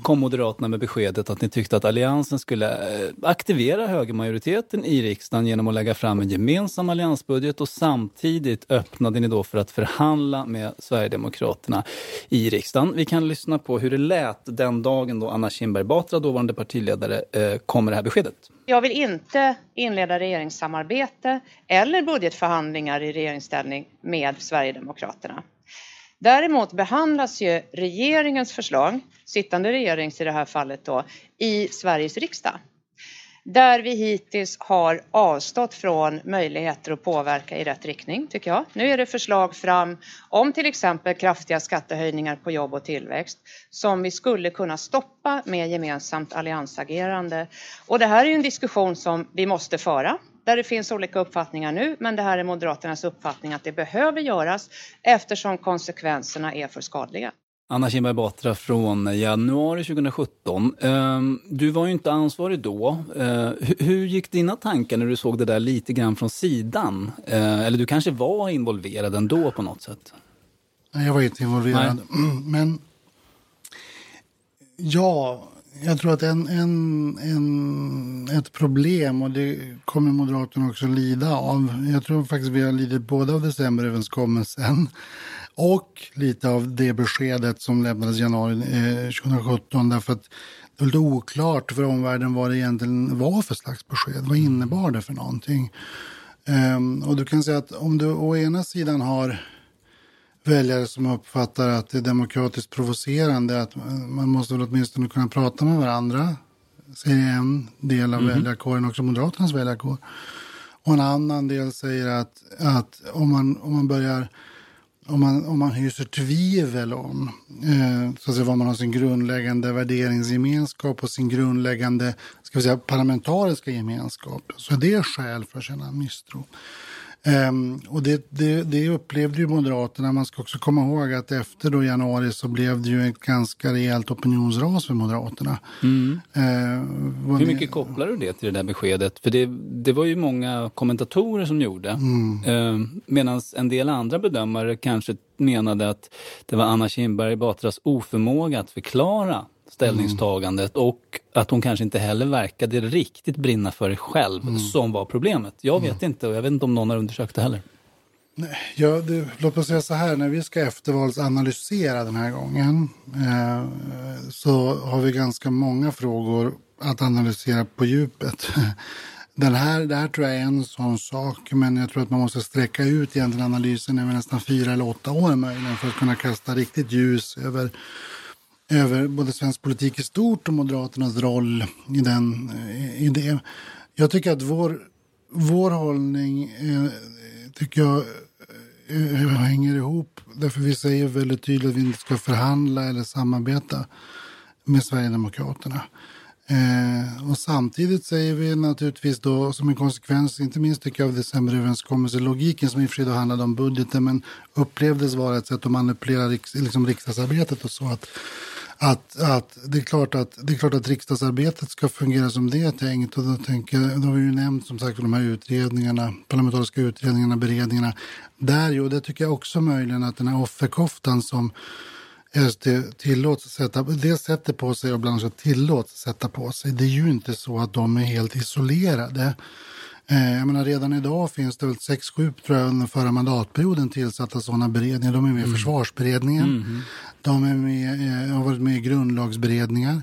kom Moderaterna med beskedet att ni tyckte att Alliansen skulle eh, aktivera högermajoriteten i riksdagen genom att lägga fram en gemensam alliansbudget och samtidigt öppnade ni då för att förhandla med Sverigedemokraterna i riksdagen. Vi kan lyssna på hur det lät den dagen då Anna Kinberg Batra, dåvarande partiledare, eh, kom med det här beskedet. Jag vill inte inleda regeringssamarbete eller budgetförhandlingar i regeringsställning med Sverigedemokraterna. Däremot behandlas ju regeringens förslag, sittande regerings i det här fallet då, i Sveriges riksdag där vi hittills har avstått från möjligheter att påverka i rätt riktning, tycker jag. Nu är det förslag fram om till exempel kraftiga skattehöjningar på jobb och tillväxt som vi skulle kunna stoppa med gemensamt alliansagerande. Och det här är en diskussion som vi måste föra där det finns olika uppfattningar nu, men det här är Moderaternas uppfattning att det behöver göras eftersom konsekvenserna är för skadliga. Anna Kinberg Batra från januari 2017. Ehm, du var ju inte ansvarig då. Ehm, hur gick dina tankar när du såg det där lite grann från sidan? Ehm, eller du kanske var involverad ändå på något sätt? Nej, jag var inte involverad. Nej. Men ja, jag tror att en, en, en, ett problem, och det kommer Moderaterna också lida av. Jag tror faktiskt vi har lidit både av decemberöverenskommelsen och lite av det beskedet som lämnades i januari eh, 2017 därför att det var lite oklart för omvärlden vad det egentligen var för slags besked. Vad innebar det för någonting? Um, och du kan säga att om du å ena sidan har väljare som uppfattar att det är demokratiskt provocerande att man måste väl åtminstone kunna prata med varandra, säger en del av mm. väljarkåren, också Moderaternas väljarkår. Och en annan del säger att, att om, man, om man börjar om man, om man hyser tvivel om eh, så att säga, vad man har sin grundläggande värderingsgemenskap och sin grundläggande ska vi säga, parlamentariska gemenskap så är det skäl för att känna misstro. Um, och det, det, det, upplevde ju Moderaterna. Man ska också komma ihåg att efter då januari så blev det ju ett ganska rejält opinionsras för Moderaterna. Mm. Uh, Hur mycket ni... kopplar du det till det där beskedet? För det, det var ju många kommentatorer som gjorde. Mm. Uh, Medan en del andra bedömare kanske menade att det var Anna Kinberg Batras oförmåga att förklara ställningstagandet mm. och att hon kanske inte heller verkade riktigt brinna för det själv mm. som var problemet. Jag vet mm. inte och jag vet inte om någon har undersökt det heller. Ja, det, låt mig säga så här, när vi ska eftervalsanalysera den här gången eh, så har vi ganska många frågor att analysera på djupet. Den här, det här tror jag är en sån sak, men jag tror att man måste sträcka ut egentligen analysen över nästan fyra eller åtta år möjligen för att kunna kasta riktigt ljus över över både svensk politik i stort och Moderaternas roll i, den, eh, i det. Jag tycker att vår, vår hållning eh, tycker jag eh, hänger ihop. Därför vi säger väldigt tydligt att vi inte ska förhandla eller samarbeta med Sverigedemokraterna. Eh, och samtidigt säger vi naturligtvis då som en konsekvens, inte minst tycker jag av decemberöverenskommelselogiken som i och för sig handlade om budgeten men upplevdes vara ett sätt att manipulera riks, liksom riksdagsarbetet och så att att, att, det, är klart att det är klart att riksdagsarbetet ska fungera som det är tänkt. Och då, tänker, då har vi ju nämnt som sagt de här utredningarna, parlamentariska utredningarna, beredningarna. Där ju, och det tycker jag också möjligen att den här offerkoftan som SD tillåts sätta, det sätter på sig och bland annat tillåts sätta på sig. Det är ju inte så att de är helt isolerade. Eh, jag menar, redan idag finns det väl sex, sju tror jag, under förra mandatperioden tillsatta sådana beredningar. De är med i mm. försvarsberedningen. Mm. De är med, eh, har varit med i grundlagsberedningar.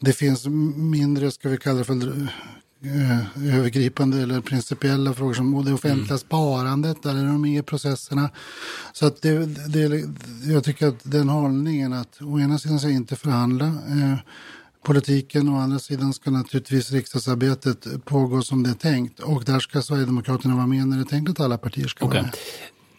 Det finns mindre, ska vi kalla det för eh, övergripande eller principiella frågor som det offentliga mm. sparandet, där är de med i processerna. Så att det, det, jag tycker att den hållningen att å ena sidan ska inte förhandla eh, politiken, å andra sidan ska naturligtvis riksdagsarbetet pågå som det är tänkt och där ska Sverigedemokraterna vara med när det är tänkt att alla partier ska okay. vara med.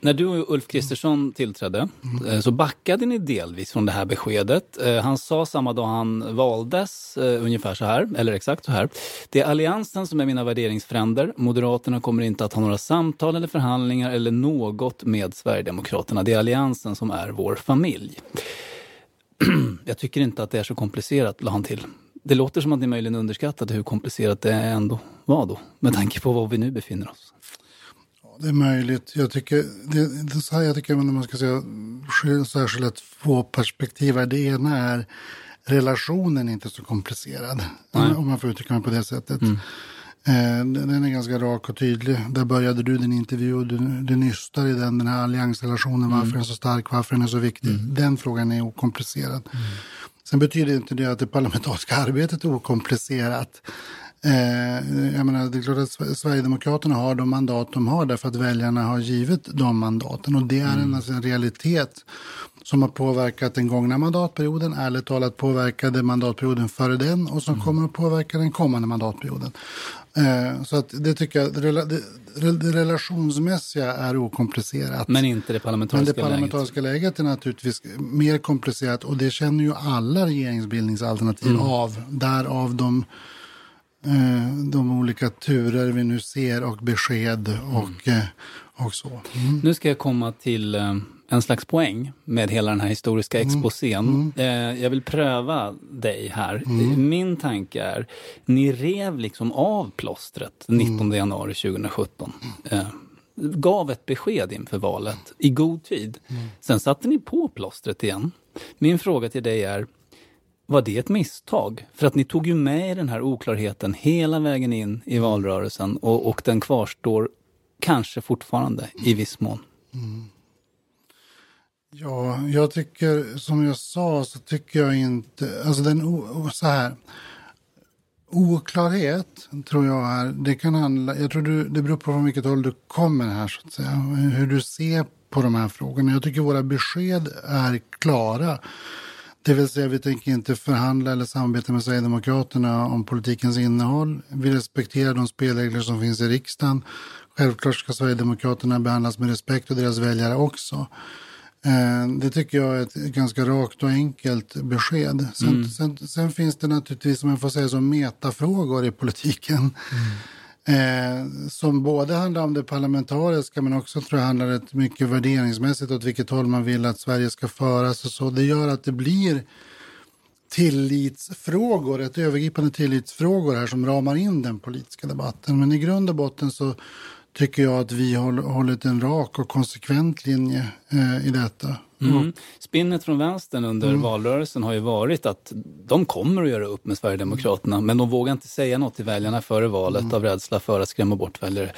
När du och Ulf Kristersson tillträdde mm. så backade ni delvis från det här beskedet. Eh, han sa samma dag han valdes eh, ungefär så här, eller exakt så här. Det är Alliansen som är mina värderingsfränder. Moderaterna kommer inte att ha några samtal eller förhandlingar eller något med Sverigedemokraterna. Det är Alliansen som är vår familj. Jag tycker inte att det är så komplicerat, la han till. Det låter som att ni möjligen underskattade hur komplicerat det ändå var då, med tanke på var vi nu befinner oss det är möjligt. Jag tycker, det, det så här jag tycker man ska säga särskilt två perspektiv. Det ena är relationen är inte så komplicerad. Nej. Om man får uttrycka mig på det sättet. Mm. Eh, den är ganska rak och tydlig. Där började du din intervju och du, du nystar i den, den här alliansrelationen. Mm. Varför den är så stark, varför den är så viktig. Mm. Den frågan är okomplicerad. Mm. Sen betyder inte det att det parlamentariska arbetet är okomplicerat. Eh, jag menar, det är klart att Sverigedemokraterna har de mandat de har därför att väljarna har givit de mandaten. Och det är en, mm. alltså en realitet som har påverkat den gångna mandatperioden, ärligt talat påverkade mandatperioden före den och som mm. kommer att påverka den kommande mandatperioden. Eh, så att det tycker jag, det, det, det relationsmässiga är okomplicerat. Men inte det parlamentariska läget? Men det parlamentariska läget. läget är naturligtvis mer komplicerat och det känner ju alla regeringsbildningsalternativ mm. av. Därav de de olika turer vi nu ser och besked och, mm. och så. Mm. Nu ska jag komma till eh, en slags poäng med hela den här historiska mm. exposén. Mm. Jag vill pröva dig här. Mm. Min tanke är, ni rev liksom av plåstret 19 mm. januari 2017 gav ett besked inför valet i god tid. Sen satte ni på plåstret igen. Min fråga till dig är, var det ett misstag? För att ni tog ju med den här oklarheten hela vägen in i valrörelsen och, och den kvarstår kanske fortfarande i viss mån. Mm. Ja, jag tycker, som jag sa, så tycker jag inte... Alltså den, så här. Oklarhet tror jag är, det kan handla, jag tror du, det beror på från vilket håll du kommer här så att säga. Hur du ser på de här frågorna. Jag tycker våra besked är klara. Det vill säga vi tänker inte förhandla eller samarbeta med Sverigedemokraterna om politikens innehåll. Vi respekterar de spelregler som finns i riksdagen. Självklart ska Sverigedemokraterna behandlas med respekt och deras väljare också. Eh, det tycker jag är ett ganska rakt och enkelt besked. Sen, mm. sen, sen finns det naturligtvis, om jag får säga så, metafrågor i politiken. Mm. Eh, som både handlar om det parlamentariska men också tror jag handlar rätt mycket värderingsmässigt åt vilket håll man vill att Sverige ska föras och så. Det gör att det blir tillitsfrågor, ett övergripande tillitsfrågor här som ramar in den politiska debatten. Men i grund och botten så tycker jag att vi har hållit en rak och konsekvent linje eh, i detta. Mm. Spinnet från vänstern under mm. valrörelsen har ju varit att de kommer att göra upp med Sverigedemokraterna mm. men de vågar inte säga något till väljarna före valet mm. av rädsla för att skrämma bort väljare.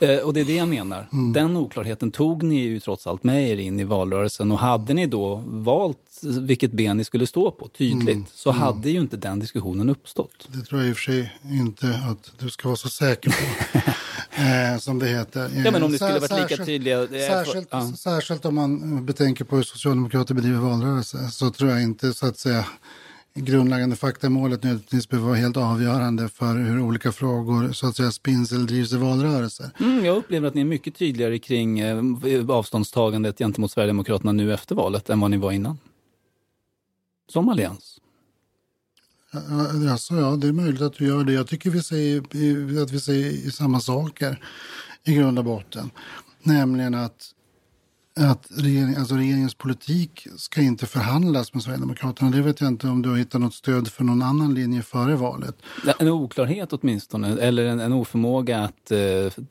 Eh, och det är det jag menar. Mm. Den oklarheten tog ni ju trots allt med er in i valrörelsen och hade ni då valt vilket ben ni skulle stå på tydligt mm. så hade ju inte den diskussionen uppstått. Det tror jag i och för sig inte att du ska vara så säker på. eh, som det heter. Ja, men om ni skulle varit lika tydliga. Särskilt, ja. särskilt om man betänker på hur Socialdemokrater bedriver valrörelse så tror jag inte så att säga grundläggande faktamålet nödvändigtvis behöver vara helt avgörande för hur olika frågor så att säga spins eller drivs i valrörelser. Mm, jag upplever att ni är mycket tydligare kring eh, avståndstagandet gentemot Sverigedemokraterna nu efter valet än vad ni var innan. Som allians. Alltså, ja, det är möjligt att du gör det. Jag tycker vi säger, att vi säger samma saker i grund och botten. Nämligen att att regering, alltså regeringens politik ska inte förhandlas med Sverigedemokraterna. Det vet jag inte om du har hittat något stöd för någon annan linje före valet. En oklarhet åtminstone, eller en, en oförmåga att eh,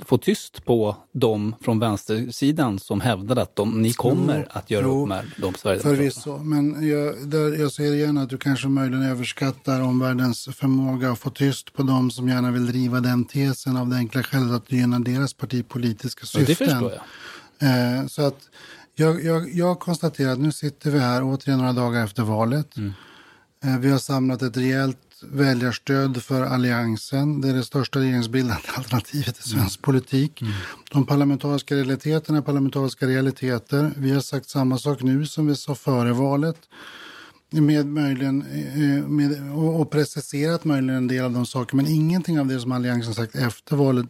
få tyst på dem från vänstersidan som hävdade att de, ni kommer jo, att göra jo, upp med de Sverigedemokraterna. Förvisso, men jag, där, jag säger igen att du kanske möjligen överskattar omvärldens förmåga att få tyst på dem som gärna vill driva den tesen av det enkla skälet att det gynnar deras partipolitiska syften. Ja, det förstår jag. Eh, så att jag, jag, jag konstaterar att nu sitter vi här återigen några dagar efter valet. Mm. Eh, vi har samlat ett rejält väljarstöd för alliansen. Det är det största regeringsbildande alternativet i svensk politik. De parlamentariska realiteterna är parlamentariska realiteter. Vi har sagt samma sak nu som vi sa före valet. Med möjligen, eh, med, och, preciserat möjligen en del av de sakerna. Men ingenting av det som Alliansen sagt efter valet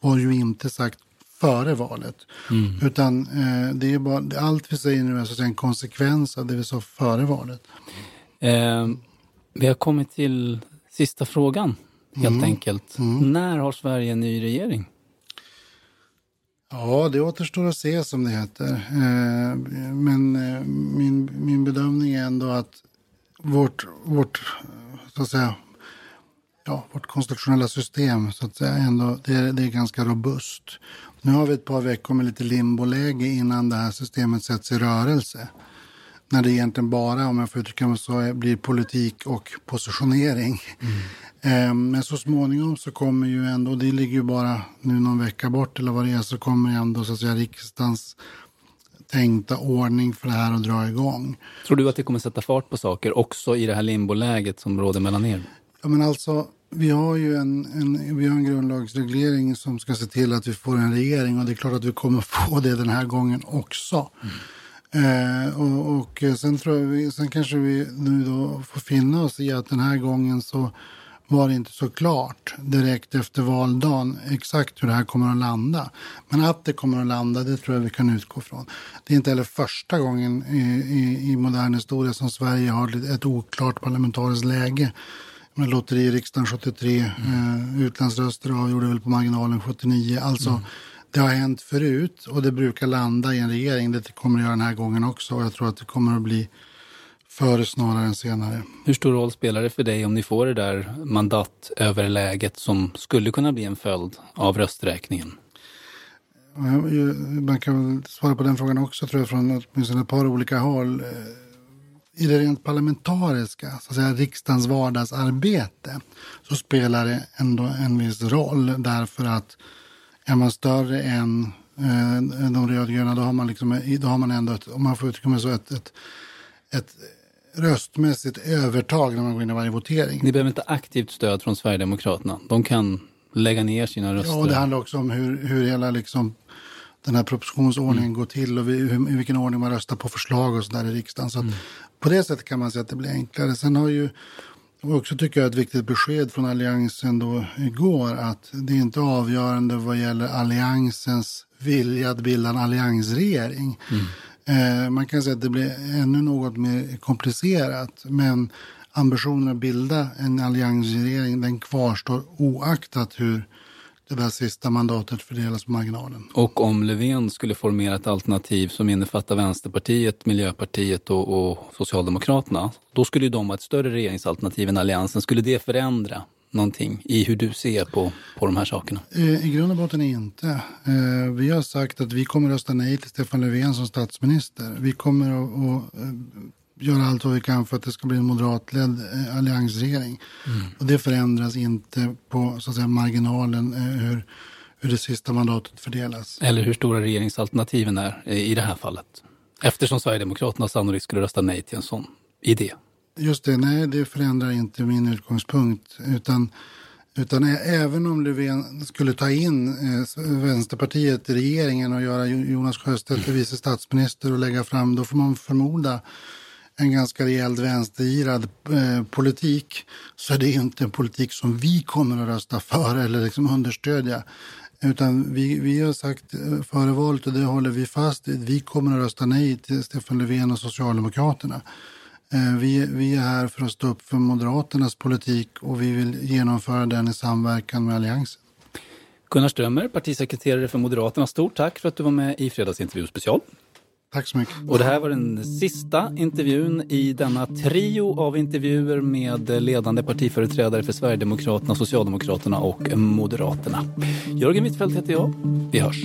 var ju inte sagt före valet. Mm. Utan eh, det är bara, allt vi säger nu är så att en konsekvens av det vi sa före valet. Eh, vi har kommit till sista frågan, helt Mm. enkelt. När har Sverige en ny regering? Ja, det återstår att se som det heter. Eh, men eh, min, min bedömning är ändå att vårt, vårt, så att säga, ja, vårt konstitutionella system så att säga, ändå, det, är, det är ganska robust. Nu har vi ett par veckor med lite limboläge innan det här systemet sätts i rörelse. När det egentligen bara, om jag får uttrycka mig så, blir politik och positionering. Eh, Men så småningom så kommer ju ändå, det ligger ju bara nu någon vecka bort eller vad det är, så kommer ändå så att säga riksdagens tänkta ordning för det här att dra igång. Tror du att det kommer sätta fart på saker också i det här limboläget som råder mellan er? Ja, men alltså, vi har ju en, en, vi har en grundlagsreglering som ska se till att vi får en regering och det är klart att vi kommer få det den här gången också. Eh, och, och eh, sen, tror jag vi, sen kanske vi nu då får finna oss i att den här gången så var det inte så klart direkt efter valdagen exakt hur det här kommer att landa. Men att det kommer att landa, det tror jag vi kan utgå från. Det är inte heller första gången i, i, i modern historia som Sverige har ett oklart parlamentariskt läge. Med lotteririksdagen 73, eh, utlandsröster avgjorde väl på marginalen 79. Alltså, det har hänt förut och det brukar landa i en regering. Det kommer det göra den här gången också och jag tror att det kommer att bli före snarare än senare. Hur stor roll spelar det för dig om ni får det där mandatöverläget som skulle kunna bli en följd av rösträkningen? Man kan svara på den frågan också tror jag från åtminstone ett par olika håll. I det rent parlamentariska, så att säga riksdagens vardagsarbete, så spelar det ändå en viss roll därför att är man större än eh, de rödgröna då har man, liksom, då har man ändå, ett, om man får uttrycka mig så, ett, ett, ett röstmässigt övertag när man går in i varje votering. Ni behöver inte aktivt stöd från Sverigedemokraterna. De kan lägga ner sina röster. Ja, och det handlar också om hur, hur hela liksom, den här propositionsordningen går till och vi, hur, i vilken ordning man röstar på förslag och så där i riksdagen. Så att På det sättet kan man säga att det blir enklare. Sen har ju och också tycker jag ett viktigt besked från Alliansen då igår att det är inte avgörande vad gäller Alliansens vilja att bilda en alliansregering. Eh, man kan säga att det blir ännu något mer komplicerat men ambitionen att bilda en alliansregering den kvarstår oaktat hur det där sista mandatet fördelas på marginalen. Och om Löfven skulle formera ett alternativ som innefattar Vänsterpartiet, Miljöpartiet och, och Socialdemokraterna, då skulle ju de ha ett större regeringsalternativ än Alliansen. Skulle det förändra någonting i hur du ser på, på de här sakerna? Eh, I grund och botten inte. Eh, Vi har sagt att vi kommer att rösta nej till Stefan Löfven som statsminister. Vi kommer att, att eh, göra allt vad vi kan för att det ska bli en moderatledd eh, alliansregering. Och det förändras inte på så att säga, marginalen eh, hur, hur det sista mandatet fördelas. Eller hur stora regeringsalternativen är i det här fallet? Eftersom Sverigedemokraterna sannolikt skulle rösta nej till en sån idé. Just det, nej det förändrar inte min utgångspunkt. Utan, utan även om Löfven skulle ta in eh, Vänsterpartiet i regeringen och göra Jo- Jonas Sjöstedt till vice statsminister och lägga fram, då får man förmoda en ganska rejält vänstergirad eh, politik så är det inte en politik som vi kommer att rösta för eller liksom understödja. Utan vi, vi har sagt eh, före valet och det håller vi fast vid. Vi kommer att rösta nej till Stefan Löfven och Socialdemokraterna. Eh, Vi, vi är här för att stå upp för Moderaternas politik och vi vill genomföra den i samverkan med Alliansen. Gunnar Strömmer, partisekreterare för Moderaterna, stort tack för att du var med i Fredagsintervju special. Tack så mycket. Och det här var den sista intervjun i denna trio av intervjuer med ledande partiföreträdare för Sverigedemokraterna, Socialdemokraterna och Moderaterna. Jörgen Wittfeldt heter jag. Vi hörs.